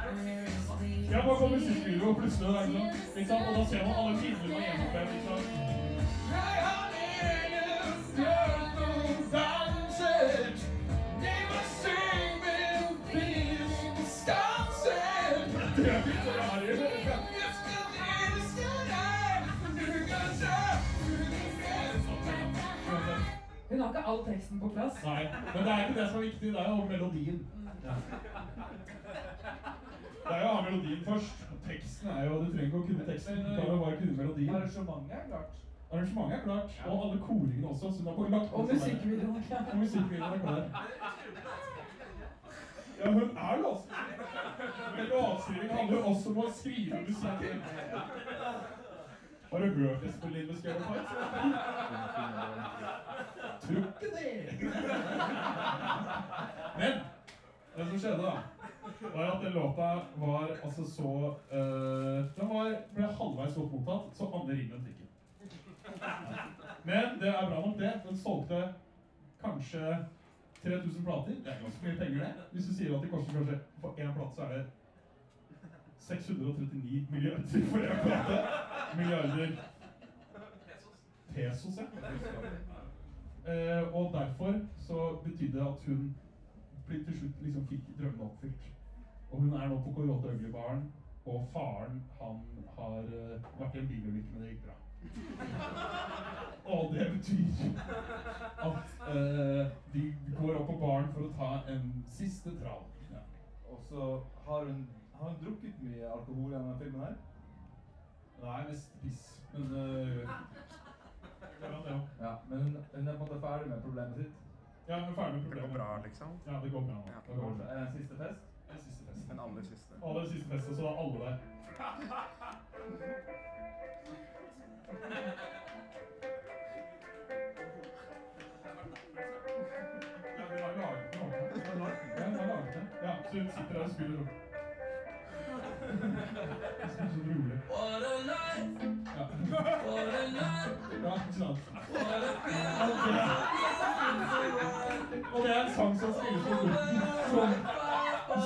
Jeg bare kom i studio, og plutselig er det sånn? Og da ser man alle filmene man gjennomfører, ikke all teksten på plass. Nei, men det er ikke det som er viktig, det er jo melodien. Det er jo å ha melodien først. Teksten er jo, Du trenger ikke å kunne teksten, du kan jo bare kunne melodien. Arrangementet er klart. Arrangementet er klart, og alle koringene også. Så har lagt Og musikkvideoen er klar. Og musikkvideoen er klar. Ja, hun er låst. Men låtskriving handler jo også om å skrive musikken. Har du hørt Espen Linde skrive fights? Tror ikke det. Men det som skjedde, da, var at den låta var altså så uh, Den var, ble halvveis godt mottatt, så Anne Rimmen fikk den. Men det er bra nok, det. Den solgte kanskje 3000 plater. Det er ganske mye penger, det. Hvis du sier at det koster kanskje For én plate så er det 639 milliarder for jeg kalte Milliarder pesos, ja. Eh, og derfor så betydde det at hun til slutt liksom fikk drømmene oppfylt. Og hun er nå på Coyote Ugly-baren, og faren han har eh, vært i en bilulykke, men det gikk bra. Og det betyr at eh, de går opp på baren for å ta en siste trall. Ja. Og så har hun, har hun drukket mye alkohol i denne filmen her. Det er mest piss, men jo. Ja, men hun, hun er på en måte ferdig med problemet sitt. Ja, hun er ferdig med Det går problemet. bra, liksom. Ja, det går bra. Ja. Det går bra. En siste fest? En siste fest. En aller siste. Aller siste fest, og så er alle der. Ja, så hun sitter der og spiller opp. Det spiller så rolig. Ja. Ja, ikke sant. Ok. Og det er en sang som spilles på slutten, som,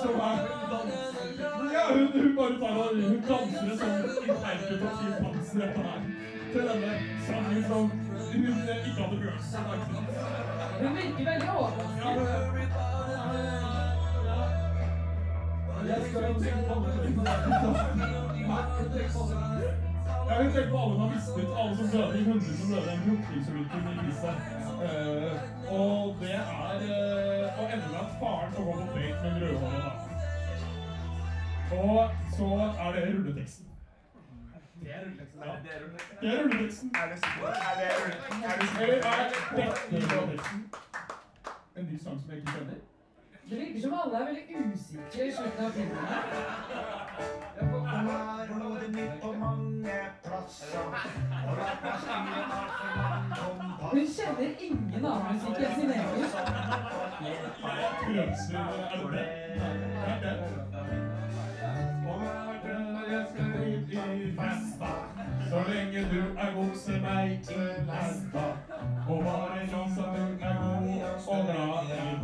som er Ja, hun, hun bare tar og hun danser en sånn interpretativ dans dette her. Til denne sangen som hun ikke hadde hørt. Hun virker veldig overrasket. Jeg skal tenke på Jeg vil tenke på alle som har mistet, alle som døde i hundre som døde i en drukningsulykke i Ibiza. Uh, og det er uh, Og ender med at faren får gå på date med en rødhåra dame. Og så er det rulleteksten. Det er rulleteksten. Ja. Det er rulleteksten. Det er rulleteksten. Er det Er det Eller er dette rulleteksten? En ny sang som jeg ikke kjenner? Det virker som alle er veldig usikre i slutten av filmen. her. Har hodet mitt på mange plasser. Og la meg meg for mange kompass. Hun kjenner ingen annen musikk enn sin egen. Så lenge du er god, se meg i lasta. Og bare sånn at du er god og glad i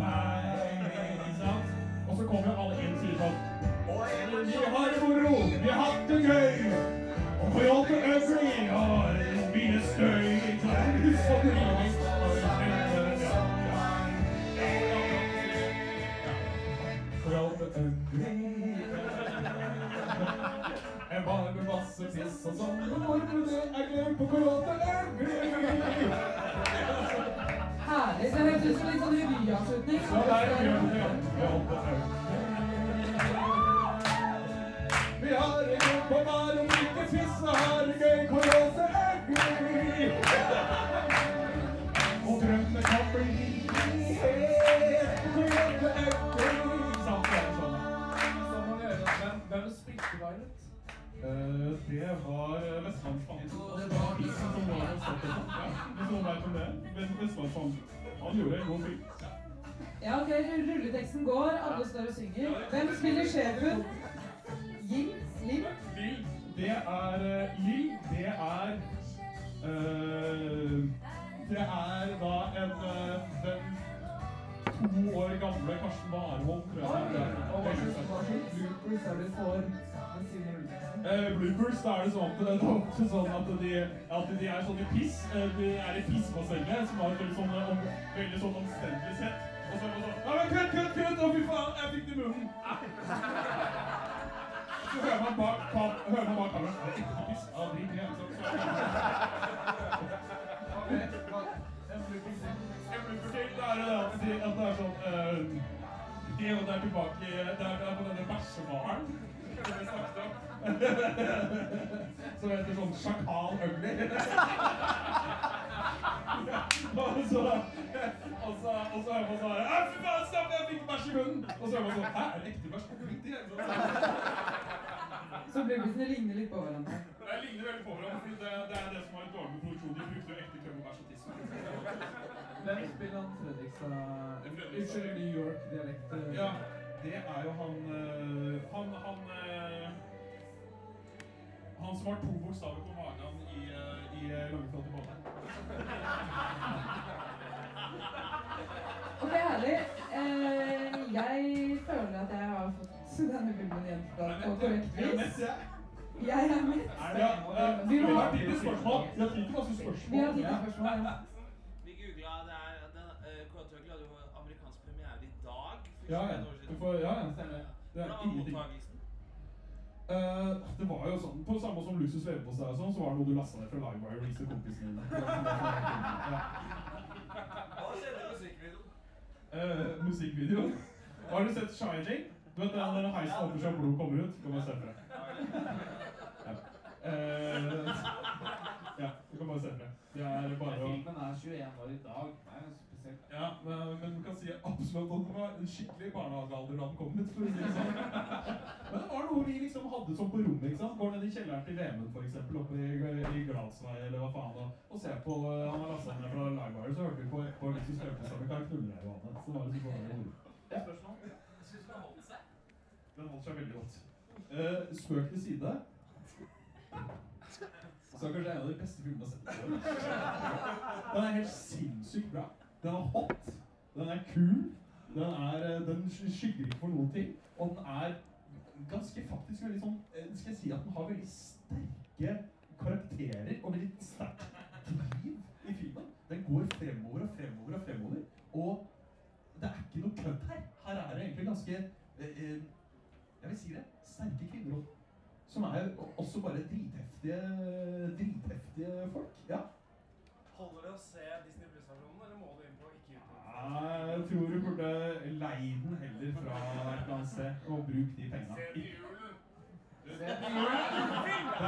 kommer alle inn og sier sånn Vi har det moro, vi har hatt det gøy. Og på jobb og øvrig har mye støy. En bar med masse piss og sånn. Og når det er gøy på Korote Ugly. Herlig. Det høres ut som litt sånn revyavslutning. Ja, det er ja. Korote Ugly. Vi har det gøy på bar om ikke piss har det gøy Korote Ugly. Og drømmen kan bli Korote det er sånn. Så må vi gjøre det. Hvem, hvem spilte Violet? Eh, det var Vestlandsbanen. Vestlandsfanden. Det var isen som var hos Stoltenberg. Ja, Hvis noen vet om det. Vest- Han gjorde en god film. Ja, ok, rulleteksten går, alle står og synger. Hvem spiller sjefen? Lim? Lill, det er eh, Lill, det er eh, Det er da en eh, den to år gamle Karsten Warholm, tror jeg. Og hva slags bloopers er det for den siden rulleteksten? Eh, bloopers, da er det sånn at det er sånn at de, at de er sånn i piss. De er i pissbassenget, som har et veldig sånn, om, veldig sånn omstendelig sett. Og så er det sånn Ja, men kutt, kutt, kutt! Å, fy faen, jeg fikk det i munnen! Hører man bak, kameraet Det er ikke piss. Ja, drit i det. Så- så- Ok, hva- En blooper til. En blooper til, da er det det at det er sånn eh, er tilbake Det er, er på denne bæsjebaren som heter sånn Sjakal Ugly. Og så hører man sånn «Æ, Fy faen, stopp, jeg fikk bæsj i munnen! Og så hører man sånn Hæ, er det ekte bæsj? på sånn. Så bloopersene ligner litt på hverandre. Det ligner veldig på hverandre, for det, det er det som har litt dårlig med produksjon. De brukte jo ekte tiss. Hvem spiller han Fredrikstad? Unnskyld, New York-dialekt. eh, Ja, det er jo han øh, Han Han, øh, han som har to bokstaver på magen i, i Langeflate bane. Ok, herlig. Eh, jeg fått denne filmen gjenfortalt på korrekt vis. Jeg er mett. Vi har tid til spørsmål. Vi har tid til masse Vi spørsmål. har tid til spørsmål. ja. Vi googla det er den, uh, Kåretøgel hadde jo amerikansk premiere i dag. Ja, ja. Det er ingenting. Eh, det var jo sånn, på samme som Luksus leverpostei og sånn, så var det noe du lastet ned fra Livewire og viste kompisene dine. Hva skjedde i musikkvideoen? Musikkvideoen? musikkvideo. Har du sett Shining? Du vet den der heisen åpner seg og blod kommer ut? Kan man se for deg. Ja. Eh, ja, du kan bare se for deg. Det er bare å... Filmen er 21 år i dag. Det er spesielt. Ja, men, men du kan si absolutt at det var en skikkelig barnehagealder da den kom ut, for å si det sånn. Men det var noe vi liksom hadde sånn på rommet, ikke sant? Går ned i kjelleren til Vemund, for eksempel, oppe i, i Gladsvei, eller hva faen, og, og ser på, eh, han har lasta ned fra Livewire, så hørte vi på, på Lexus Løpestad med Karl Knuller her, Johanne. Så det var liksom bare ord. Spørsmål? Syns du det holdt seg? Den holdt seg veldig godt. Uh, spøk til side. Så kanskje en av de beste filmene jeg har sett. Den er helt sinnssykt bra. Den er hot. Den er kul. Den, er, eh, den skygger ikke for noen ting. Og den er ganske faktisk veldig sånn eh, Skal jeg si at den har veldig sterke karakterer og veldig sterkt driv i filmen. Den går fremover og fremover og fremover. Og det er ikke noe kødd her. Her er det egentlig ganske eh, Jeg vil si det. Sterke kvinner òg. Som er også bare dritheftige, dritheftige folk. Ja. Holder det å se Disney Pluss-versjonen, eller må du inn på ikke YouTube? Jeg tror du burde leie den heller fra et annet sted, og bruke de penga. Se til julen. Det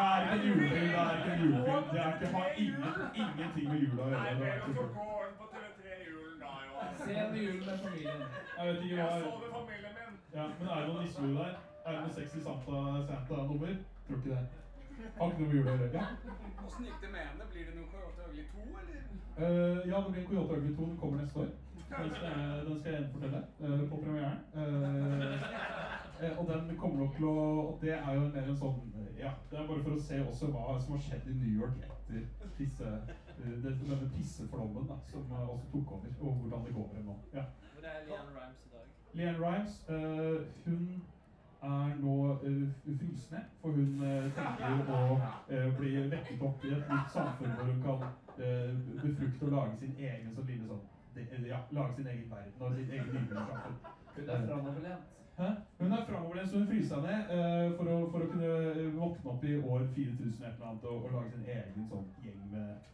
er ikke julefilm. Det er ikke julefilm. Det er ikke, har ingen, ingenting med jula å Nei, gjøre. Er og så ikke går den på TV3 julen da, jo. Se til julen med familien. Jeg vet ikke Jeg så det familien min. Ja, men er det noen nisselue der? Er det noe sexy Santa- Santa-nummer? Tror ikke det. Har ikke noe med jula å gjøre. Åssen gikk det med henne? Blir det noe Coyote Ugly 2, eller? Uh, ja, det blir en Coyote Ugly 2. Den kommer neste år. Den skal jeg, den skal jeg gjenfortelle uh, på premieren. Uh, eh, og den kommer nok til å det er jo mer en sånn Ja, det er bare for å se også hva som har skjedd i New York etter disse, den- denne pisseflommen da, som også tok over, og hvordan det går med nå. Ja. Hvor er Leanne dag? Leanne Rimes, eh, hun er nå uh, fryst for hun eh, tenker å eh, bli vekket opp i et nytt samfunn hvor hun kan eh, befrukte og lage sin egen sånn lille sånn ja, lage sin egen verden og sitt eget nybrottssamfunn. Hun er framoverlent. Hun er framoverlent, så hun fryser seg ned eh, for, å, for å kunne eh, våkne opp i år 4000 et eller annet og, og lage sin egen sånn gjeng med,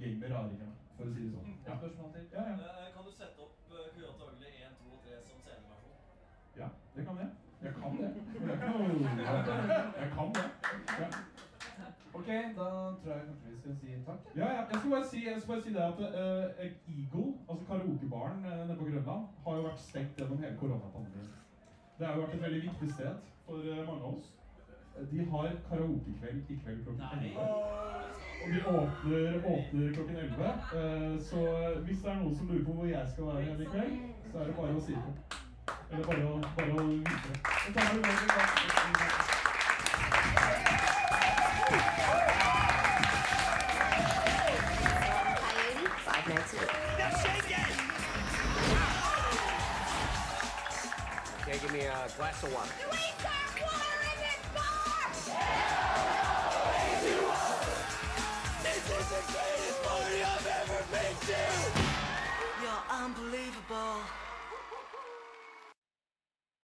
gjeng med raringer, for å si det sånn. Ja. Spørsmål til? Ja, ja. Eh, Kan du sette opp eh, Coyote Ugly 1, 2 og 3 som sceneversjon? Det kan jeg. Jeg kan det. Det Jeg kan det. Ja. Ok, da tror jeg kanskje vi skal si takk. Ja, ja. Jeg skal bare si, jeg skal bare si det at uh, Eagle, altså karaokebaren uh, nede på Grønland, har jo vært stengt gjennom hele koronapandemien. Det har jo vært et veldig viktig sted for uh, mange av oss. Eh, De har karaokekveld i kveld klokken 11. Og de åpner, åpner klokken 11. Uh, så hvis det er noen som lurer på hvor jeg skal være i kveld, så er det bare å si det. Eller bare å, bare å vite det. Så tar vi bare tilbake. Coyote? Five nights a week. Okay, give me a glass of water.